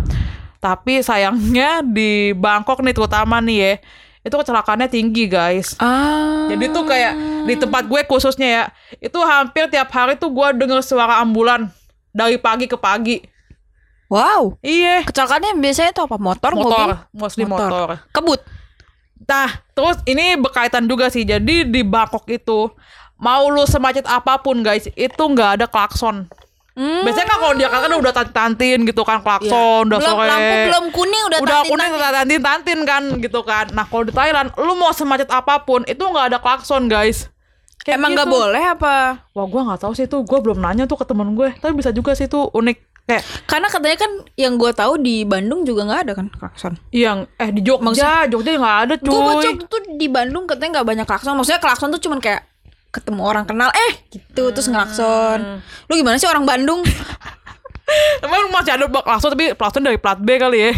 Tapi sayangnya di Bangkok nih terutama nih ya, itu kecelakaannya tinggi guys. Ah. Jadi tuh kayak di tempat gue khususnya ya, itu hampir tiap hari tuh gue denger suara ambulan dari pagi ke pagi. Wow. Iya, Kecelakaannya biasanya tuh apa? Motor, mobil? motor, mostly motor. Kebut. Nah, terus ini berkaitan juga sih. Jadi di Bangkok itu mau lu semacet apa pun guys, itu nggak ada klakson. Hmm. Biasanya kan kalau di Jakarta kan udah tantin gitu kan klakson, udah belum sore. lampu belum kuning udah udah tantin kuning udah tantin tantin kan gitu kan. Nah kalau di Thailand, lu mau semacet apa pun itu nggak ada klakson guys. Kayak Emang nggak gitu. boleh apa? Wah gue nggak tahu sih itu, gue belum nanya tuh ke temen gue. Tapi bisa juga sih itu unik kayak Karena katanya kan yang gue tahu di Bandung juga nggak ada kan klakson. yang eh di Jogja, Maksudnya- Jogja nggak ada cuy. Gue baca tuh di Bandung katanya nggak banyak klakson. Maksudnya klakson tuh cuman kayak ketemu orang kenal eh gitu terus ngelakson. Lu gimana sih orang Bandung? [LAUGHS] Emang masih ada klakson tapi klakson dari plat B kali ya.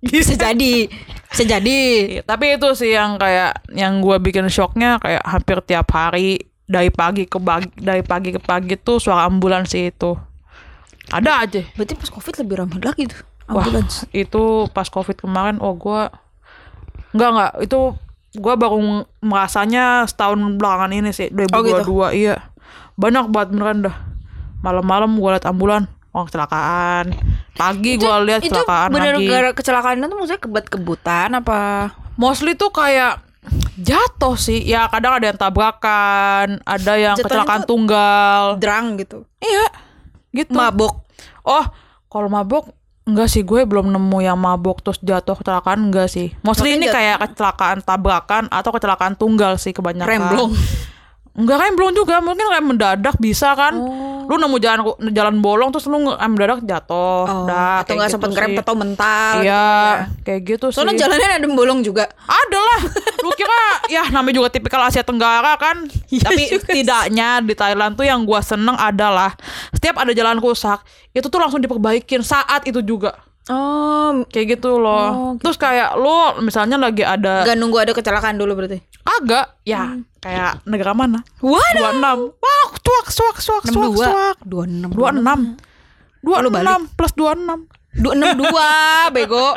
Bisa jadi. Bisa jadi. Iya, tapi itu sih yang kayak yang gue bikin shocknya kayak hampir tiap hari dari pagi ke pagi dari pagi ke pagi tuh suara ambulans sih itu ada aja Berarti pas Covid lebih ramai lagi tuh. wah Ambulans. itu pas covid kemarin oh gue nggak nggak itu gue baru merasanya setahun belakangan ini sih 2022 Oh, gitu? iya banyak banget beneran dah malam-malam gue liat ambulan orang kecelakaan pagi gue lihat itu kecelakaan bener lagi gara kecelakaannya tuh maksudnya kebut-kebutan apa? mostly tuh kayak jatuh sih ya kadang ada yang tabrakan ada yang Jatuhnya kecelakaan tunggal Drang gitu. iya gitu Mabok. oh kalau mabok enggak sih gue belum nemu yang mabok terus jatuh kecelakaan enggak sih mostly ini jat- kayak kecelakaan tabrakan atau kecelakaan tunggal sih kebanyakan Remblong. Enggak remblong juga mungkin kayak mendadak bisa kan Oh. lu nemu jalan jalan bolong terus lu nge- mendadak jatuh Oh, Dah, atau kayak nggak gitu sempet ngerem sih. atau mental. iya kayak gitu sih Soalnya jalannya ada bolong juga. ada lah lu kira [LAUGHS] ya namanya juga tipikal Asia Tenggara kan tapi juga sih. setidaknya di Thailand tuh yang gua seneng adalah setiap ada jalan rusak itu tuh langsung diperbaikin saat itu juga Oh, kayak gitu loh Oh, gitu. terus kayak lu misalnya lagi ada nggak nunggu ada kecelakaan dulu berarti. agak ya kayak negara mana Waduh. 26 wah cuak 62. cuak 26. 26 lu balik. 26 plus 26 Dua enam dua, [LAUGHS] bego.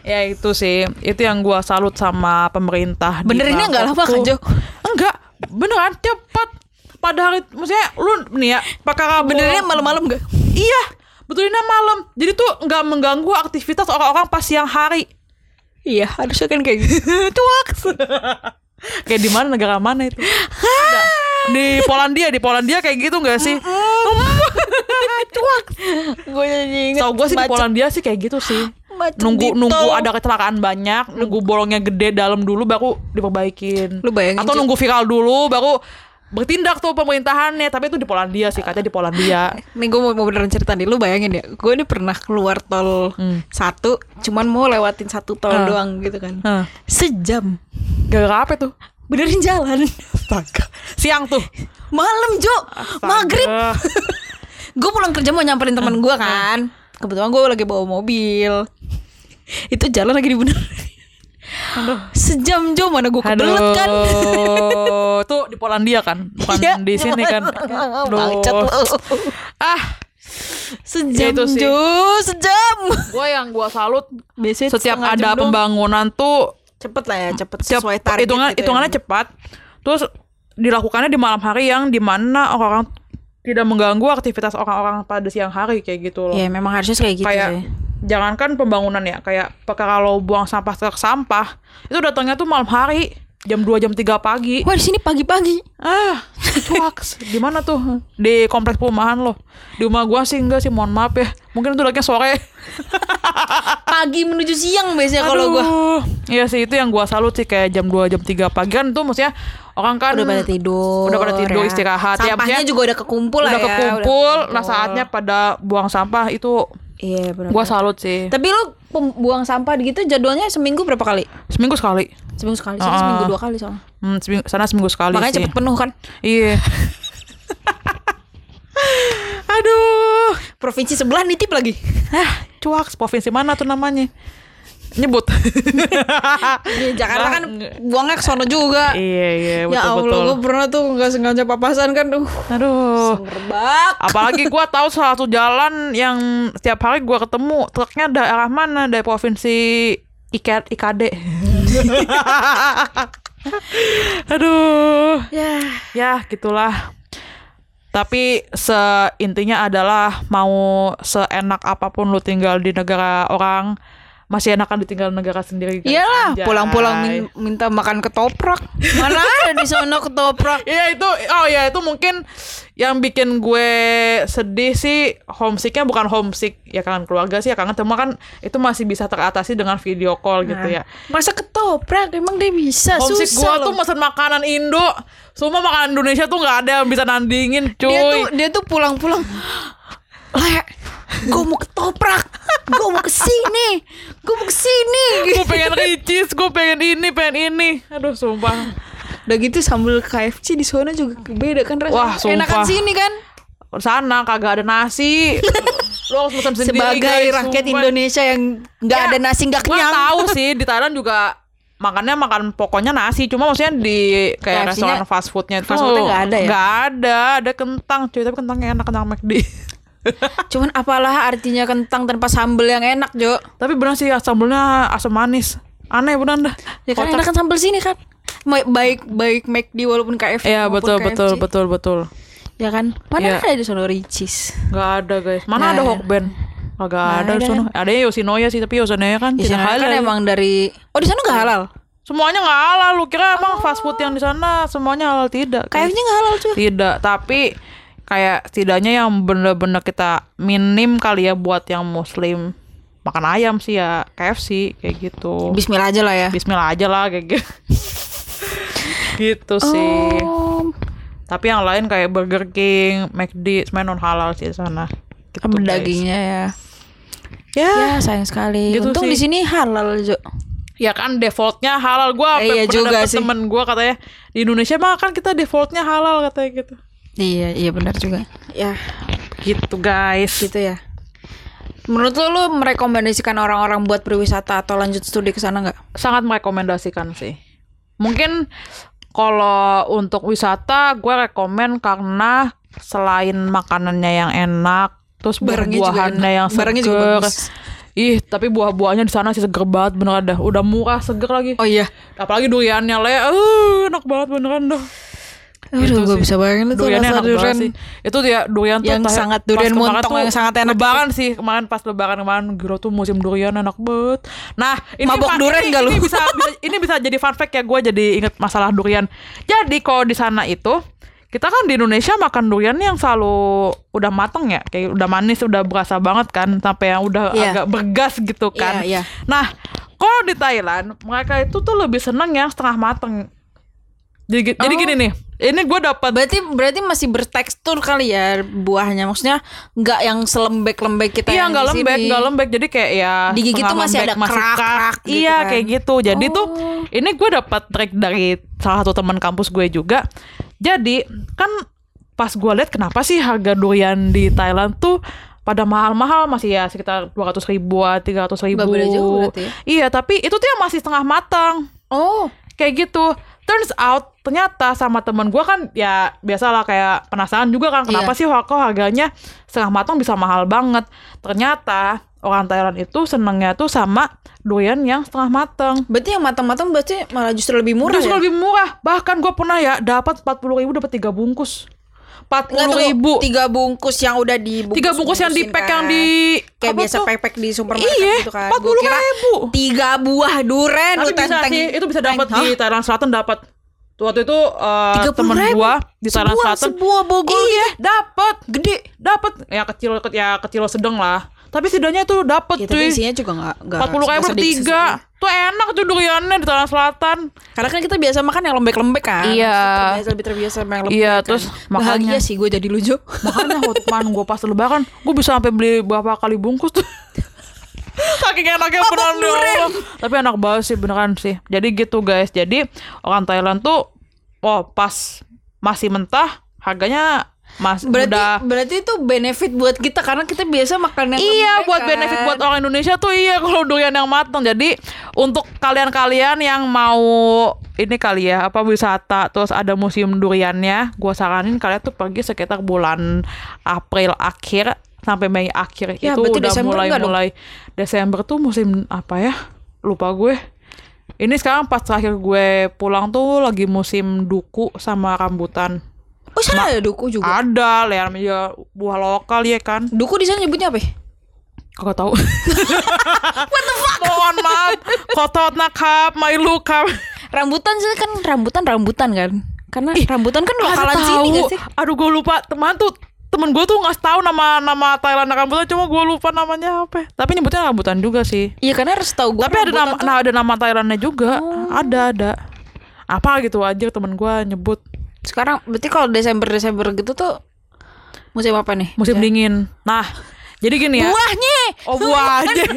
ya itu sih itu yang gua salut sama pemerintah Benerinnya nggak lama kan. Jo? enggak beneran cepat pada hari maksudnya lu nih ya pakai Benernya malam-malam gak? iya betulnya malam jadi tuh nggak mengganggu aktivitas orang-orang pas siang hari Iya, harusnya kan kayak gitu. [LAUGHS] cuak [LAUGHS] kayak di mana negara mana itu? Ada. di Polandia di Polandia kayak gitu nggak sih? [LAUGHS] Cuak. Gue jadi inget. tau gue sih di Polandia sih kayak gitu sih. Macet nunggu di nunggu ada kecelakaan banyak nunggu bolongnya gede dalam dulu baru diperbaikin. Lu bayangin, atau nunggu viral dulu baru bertindak tuh pemerintahannya tapi itu di Polandia sih katanya di Polandia. [LAUGHS] Nih gue mau, mau beneran cerita nih Lu bayangin ya Gue ini pernah keluar tol Hmm. Satu Cuman mau lewatin satu tol Hmm. doang gitu kan. Hah. Sejam. Gara-gara apa tuh? Benerin jalan. Siang tuh? Malam Jo Maghrib. [LAUGHS] Astaga. Gue pulang kerja mau nyamperin teman gue kan. Kebetulan gue lagi bawa mobil. Itu jalan lagi dibenerin Sejam Jo Mana gue kebelet kan Aduh, [LAUGHS] tuh di Polandia kan, bukan Iya, di sini kan. [LAUGHS] Lu. Ah, Sejam Ya itu sih. Jo Sejam gue yang gue salut Biasanya setiap ada pembangunan tuh Cepet lah ya Cepet Cep- sesuai target hitungan gitu ya. hitungannya cepat. Terus dilakukannya di malam hari yang di mana orang-orang tidak mengganggu aktivitas orang-orang pada siang hari kayak gitu loh. Ya memang harusnya kayak gitu kayak sih jangankan pembangunan ya, kayak lo buang sampah truk sampah itu datangnya tuh malam hari jam 2 jam 3 pagi. Wah di sini pagi-pagi Ah, cuaks. Di mana tuh? Di kompleks perumahan lo. Di rumah gua sih enggak sih, mohon maaf ya. Mungkin itu datangnya sore. [LAUGHS] Pagi menuju siang biasanya kalau gua. Iya sih itu yang gua salut sih kayak jam 2 jam 3 pagi kan tuh maksudnya orang kan Udah pada tidur Udah pada tidur ya. istirahat ya, Sampahnya maksudnya juga udah kekumpul lah udah ya kekumpul. udah Nah saatnya pada buang sampah itu Iya benar gua salut sih. Tapi lu buang sampah gitu jadwalnya seminggu berapa kali? Seminggu sekali. Seminggu sekali Sini Ah. seminggu dua kali soalnya Hmm, seminggu, sana seminggu sekali Makanya sih. cepet penuh kan Iya. [LAUGHS] Aduh. provinsi sebelah nitip lagi. Hah, cuak, provinsi mana tuh namanya? Nyebut. [LAUGHS] Di Jakarta kan buangnya ke sono juga. iya, iya, betul ya Allah, betul. gue pernah tuh nggak sengaja papasan kan, uh, Aduh. merbak. Apalagi gua tahu salah satu jalan yang setiap hari gua ketemu truknya daerah mana dari provinsi IK, IKD. [LAUGHS] Aduh. Ya, Ya, gitulah. Tapi seintinya adalah mau seenak apa pun lu tinggal di negara orang, masih enakan ditinggal negara sendiri. guys. iyalah pulang-pulang min- minta makan ketoprak. Mana ada di sono ketoprak? Iya itu, oh ya itu mungkin yang bikin gue sedih sih homesicknya bukan homesick ya kangen keluarga sih ya kangen cuma kan itu masih bisa teratasi dengan video call gitu ya. Masa ketoprak emang dia bisa Homesick gue tuh mesen makanan Indo, semua makanan Indonesia tuh nggak ada yang bisa nandingin cuy. Dia tuh dia tuh pulang-pulang. [GASPS] Le, gue mau ketoprak, gue mau ke sini, gue mau ke sini. gue pengen ricis, gue pengen ini, pengen ini. Aduh, sumpah. Udah gitu sambal KFC di sana juga beda kan rasanya. Wah, sumpah. Enakan sini kan. Sana kagak ada nasi. [LAUGHS] Lo harus sendiri Sebagai guys, rakyat sumpah. Indonesia yang nggak Ya, ada nasi nggak Gue kenyang. tahu [LAUGHS] sih di Thailand juga makannya makan pokoknya nasi. Cuma maksudnya di kayak restoran fast foodnya itu fast foodnya nggak ada ya? Nggak ada, ada kentang cuy. Tapi kentangnya enak kentang McD. [LAUGHS] Cuman apalah artinya kentang tanpa sambel yang enak, Jo? Tapi benar sih sambelnya asam manis. Aneh benar dah. Ya kan Kocak. enakan sambel sini kan. Baik baik McD walaupun KFC. Iya betul KFC. betul betul betul. Ya kan? Mana Iya. ada di sono Ricis? Nggak ada guys. Mana ada Nah. Hokben? Kagak Nggak ada di ada. sono. Ada Yoshinoya sih tapi Yoshinoya kan Di tidak kan halal. emang dari Oh, di sana nggak halal. Semuanya nggak halal. Lu kira emang fast food yang di sana semuanya halal tidak? KFC nggak halal, cuy. Tidak, tapi kayak setidaknya yang bener-bener kita minim kali ya buat yang muslim makan ayam sih ya KFC kayak gitu. Bismillah aja lah ya. Bismillah aja lah kayak gitu. [LAUGHS] gitu sih. Oh, Tapi yang lain kayak Burger King, McD, semuanya non halal sih sana. Gitu, dagingnya ya. Ya, Ya sayang sekali. Gitu Untung sih. di sini halal, Jo. ya kan defaultnya halal. Gua Eh, iya pernah juga sih. temen gua katanya di Indonesia mah kan kita defaultnya halal katanya gitu. Iya, iya benar juga. Ya, Gitu guys. gitu ya. Menurut lo, lo merekomendasikan orang-orang buat berwisata atau lanjut studi ke sana nggak? sangat merekomendasikan sih. Mungkin kalau untuk wisata gue rekomen karena selain makanannya yang enak, terus Barangnya buah-buahannya yang Barangnya juga seger. bagus. Ih, tapi buah-buahnya di sana sih seger banget beneran dah. Udah murah, seger lagi. Oh iya. Apalagi duriannya le, uh, enak banget beneran dah. Aduh, Gitu gue bisa bayangin itu Duriannya rasa enak durian. banget sih. Itu dia durian tuh Yang tah- sangat durian montong tuh yang sangat enak. Lebaran sih kemarin pas lebaran kemarin gila tuh musim durian enak banget. Nah, ini Mabok durian ini, nggak lu? ini bisa, bisa ini bisa jadi fun fact ya gue jadi inget masalah durian. Jadi kalau di sana itu kita kan di Indonesia makan durian yang selalu udah mateng ya, kayak udah manis, udah berasa banget kan, sampai yang udah Iya. agak bergas gitu kan. Iya, iya. Nah, kalau di Thailand mereka itu tuh lebih seneng yang setengah mateng. Jadi, jadi Oh. gini nih, ini gue dapat Berarti berarti masih bertekstur kali ya buahnya. Maksudnya nggak yang selembek-lembek kita Iya nggak lembek, nggak lembek. Jadi kayak ya Digigit tuh masih lembek, ada kerak-kerak gitu Iya kan. kayak gitu. Jadi tuh Oh. ini gue dapat trik dari salah satu teman kampus gue juga. Jadi kan pas gue lihat kenapa sih harga durian di Thailand tuh pada mahal-mahal masih ya sekitar 200 ribuan, 300 ribu. Nggak beda jauh berarti ya? Iya, tapi itu tuh yang masih setengah matang Oh, kayak gitu turns out ternyata sama temen gue kan ya biasalah kayak penasaran juga kan kenapa Iya. sih kok harganya setengah matang bisa mahal banget ternyata orang Thailand itu senengnya tuh sama durian yang setengah matang berarti yang matang-matang berarti malah justru lebih murah Justru ya? lebih murah bahkan gue pernah ya dapat 40 ribu dapat tiga bungkus 40 Nggak, tunggu. ribu Tiga bungkus yang udah dibungkus. tiga bungkus yang di pack kan. yang di kayak apa biasa tuh? pack-pack di supermarket Iya, gitu kan. 40 Gua kira ribu. Tiga buah duren tapi lu bisa sih itu bisa dapat di Thailand Selatan dapat waktu itu uh, 30 temen ribu? gua di Thailand Selatan sebuah bogol iya dapat Gede. dapat ya kecil ya kecil sedang lah tapi setidaknya itu dapat Ya, cuy isinya juga nggak empat puluh ribu tiga tuh enak tuh duriannya di Thailand Selatan Karena kan kita biasa makan yang lembek-lembek kan. Iya. Terbiasa lebih terbiasa yang lembek. Iya, kan. terus bahagia makanya- sih gue jadi lucu. makanya waktu kemarin gue pas lebaran gue bisa sampai beli berapa kali bungkus tuh [LAUGHS] saking enaknya beneran ya tapi enak banget sih beneran sih jadi gitu guys jadi orang Thailand tuh oh pas masih mentah harganya Mas Berarti udah berarti itu benefit buat kita karena kita biasa makan yang Iya lembek, buat kan? benefit buat orang Indonesia tuh iya kalau durian yang matang. Jadi untuk kalian-kalian yang mau ini kali ya apa wisata terus ada museum duriannya, gua saranin kalian tuh pergi sekitar bulan April akhir sampai Mei akhir Ya, itu udah Desember mulai enggak dong? mulai Desember tuh musim apa ya? Lupa gue. Ini sekarang pas terakhir gue pulang tuh lagi musim duku sama rambutan. Oh, sana ada duku juga. Ada, lihat ya buah lokal ya kan. Duku di sana nyebutnya apa? ya? Kagak tahu. [LAUGHS] What the fuck? Mohon maaf. Kotot nakap, mailu kap. Rambutan sih kan rambutan rambutan kan. Karena rambutan kan lokalan sini tahu. gak sih? Aduh gue lupa. Teman tuh temen gue tuh nggak tahu nama nama Thailand rambutan cuma gue lupa namanya apa tapi nyebutnya rambutan juga sih Iya karena harus tahu gue. tapi ada nama nah, ada nama Thailandnya juga ada ada apa gitu aja temen gue nyebut Sekarang berarti kalau Desember Desember gitu tuh musim apa nih? musim dingin. Nah jadi gini ya. Buahnya. oh buah aja [LAUGHS]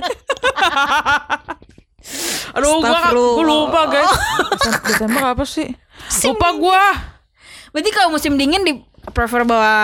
aduh Astagfirullah. gue lupa guys. Desem- [LAUGHS] Desember apa sih? Lupa gue Berarti kalau musim dingin di prefer bawa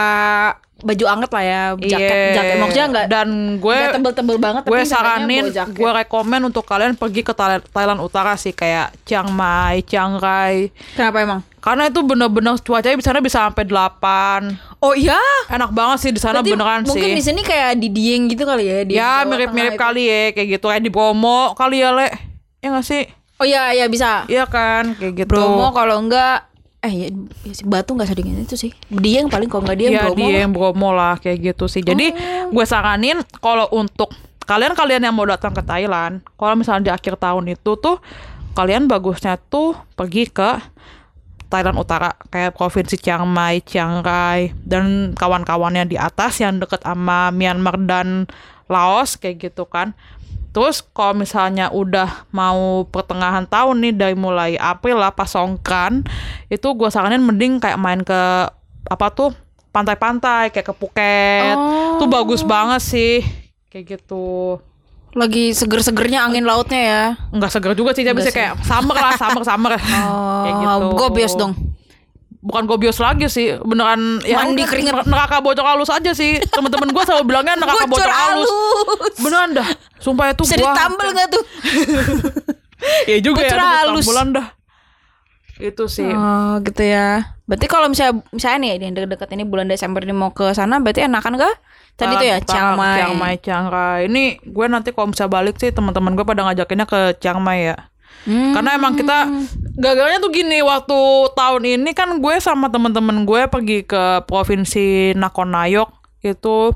baju anget lah ya, jaket Iya. jaket. Maksudnya enggak dan gue nggak tebel-tebel banget gue tapi saranin gue rekomen untuk kalian pergi ke Thailand, Utara sih kayak Chiang Mai, Chiang Rai. Kenapa emang? karena itu bener-bener cuacanya di sana bisa sampai 8 Oh iya. enak banget sih di sana beneran mungkin sih. di sini kayak di Dieng gitu kali ya di ya mirip-mirip kali ya kayak gitu. Kayak di Bromo kali ya le. Ya nggak sih? Oh iya iya bisa. iya kan kayak gitu. Bromo kalau enggak eh ya, ya si Batu enggak sedingin itu sih. Dieng paling kalau enggak Dieng Iya Bromo. di lah. Bromo lah kayak gitu sih. Jadi gue saranin kalau untuk kalian-kalian yang mau datang ke Thailand, kalau misalnya di akhir tahun itu tuh kalian bagusnya tuh pergi ke Thailand Utara kayak provinsi Chiang Mai, Chiang Rai dan kawan-kawannya di atas yang deket sama Myanmar dan Laos kayak gitu kan. Terus kalau misalnya udah mau pertengahan tahun nih dari mulai April lah pas songkran itu gue saranin mending kayak main ke apa tuh pantai-pantai kayak ke Phuket Oh. tuh bagus banget sih kayak gitu Lagi seger-segernya angin lautnya ya. nggak seger juga sih tapi kayak summer lah summer summer [LAUGHS] kayak gitu Oh, gobios dong. Bukan gobios lagi sih beneran ya Mandi keringet. neraka bocor halus aja sih temen-temen gue selalu bilangnya neraka bocor, halus. beneran dah sumpah itu Bisa gua ditambal nggak tuh? [LAUGHS] ya juga Bocor ya halus. dah itu sih Oh gitu ya. Berarti kalau misalnya misalnya nih yang deket-deket ini bulan Desember ini mau ke sana berarti enakan gak? Tadi tuh ya Chiang Mai. Chiang Mai, Chiang Rai. Ini gue nanti kalau bisa balik sih teman-teman gue pada ngajakinnya ke Chiang Mai ya. Hmm. Karena emang kita gagalnya tuh gini waktu tahun ini kan gue sama teman-teman gue pergi ke provinsi Nakhon Nayok itu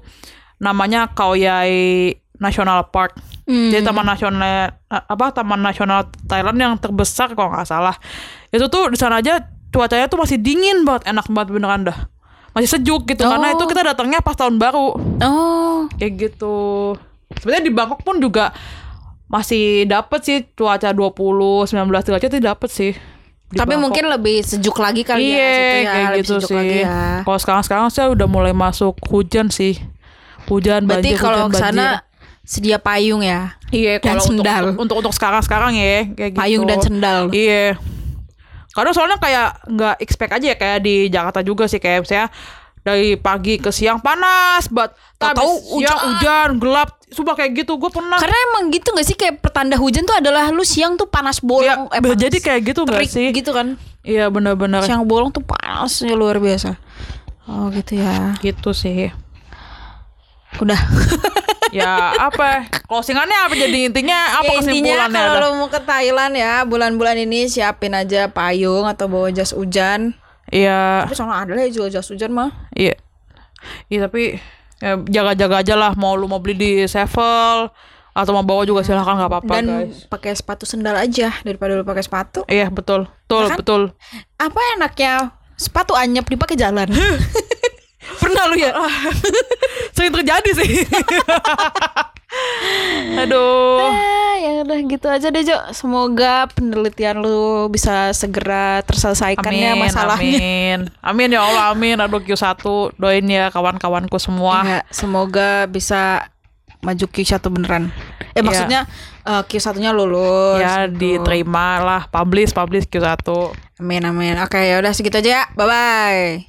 namanya Khao Yai National Park. Hmm. Jadi taman nasional apa taman nasional Thailand yang terbesar kalau nggak salah. Itu tuh di sana aja cuacanya tuh masih dingin banget, enak banget beneran dah. Masih sejuk gitu karena Oh. itu kita datangnya pas tahun baru Oh. kayak gitu. Sebenarnya di Bangkok pun juga masih dapet sih cuaca 20 19 derajat itu dapet sih. Di Tapi Bangkok. mungkin lebih sejuk lagi kali iya, ya situ ya, kayak lebih gitu sejuk sih. lagi ya. Kalau sekarang-sekarang saya udah mulai masuk hujan sih. Hujan Berarti banjir, kalau hujan, ke sana sedia payung ya. Iya, dan kalau untuk, sendal. untuk untuk sekarang-sekarang ya kayak gitu. Payung dan sendal. Iya. Karena soalnya kayak nggak expect aja ya kayak di Jakarta juga sih kayak misalnya dari pagi ke siang panas, banget. Tahu-tahu Habis siang hujan, gelap, sumpah kayak gitu. Gue pernah. Karena emang gitu gak sih kayak pertanda hujan tuh adalah lu siang tuh panas bolong. Ya, panas jadi kayak gitu terik sih? gitu kan. Iya benar-benar Siang bolong tuh panasnya luar biasa. Oh gitu ya. gitu sih. Udah. [LAUGHS] Ya apa? Closingannya apa jadi intinya apa ya, intinya kalau lo mau ke Thailand ya bulan-bulan ini siapin aja payung atau bawa jas hujan. Iya, Tapi soalnya ada lah ya jual jas hujan mah. iya. Iya tapi ya, jaga-jaga aja lah mau lu mau beli di Sevel atau mau bawa juga silahkan nggak apa-apa Dan guys. pakai sepatu sendal aja daripada lu pakai sepatu. Iya betul, betul, Ya kan? betul. Apa enaknya sepatu anyep dipakai jalan? [LAUGHS] Pernah lu ya? [LAUGHS] Sering terjadi sih. [LAUGHS] Aduh. Ah, ya udah gitu aja deh Jo. Semoga penelitian lu bisa segera terselesaikan ya masalahnya. Amin. Amin ya Allah, amin. Aduh Q1 doain ya kawan-kawanku semua. Iya, semoga bisa maju Q1 beneran. Eh Iya. maksudnya eh, Q1-nya lulus. Ya gitu. diterima lah, publish, publish Q1. Amin amin. Oke, ya udah segitu aja ya. Bye bye.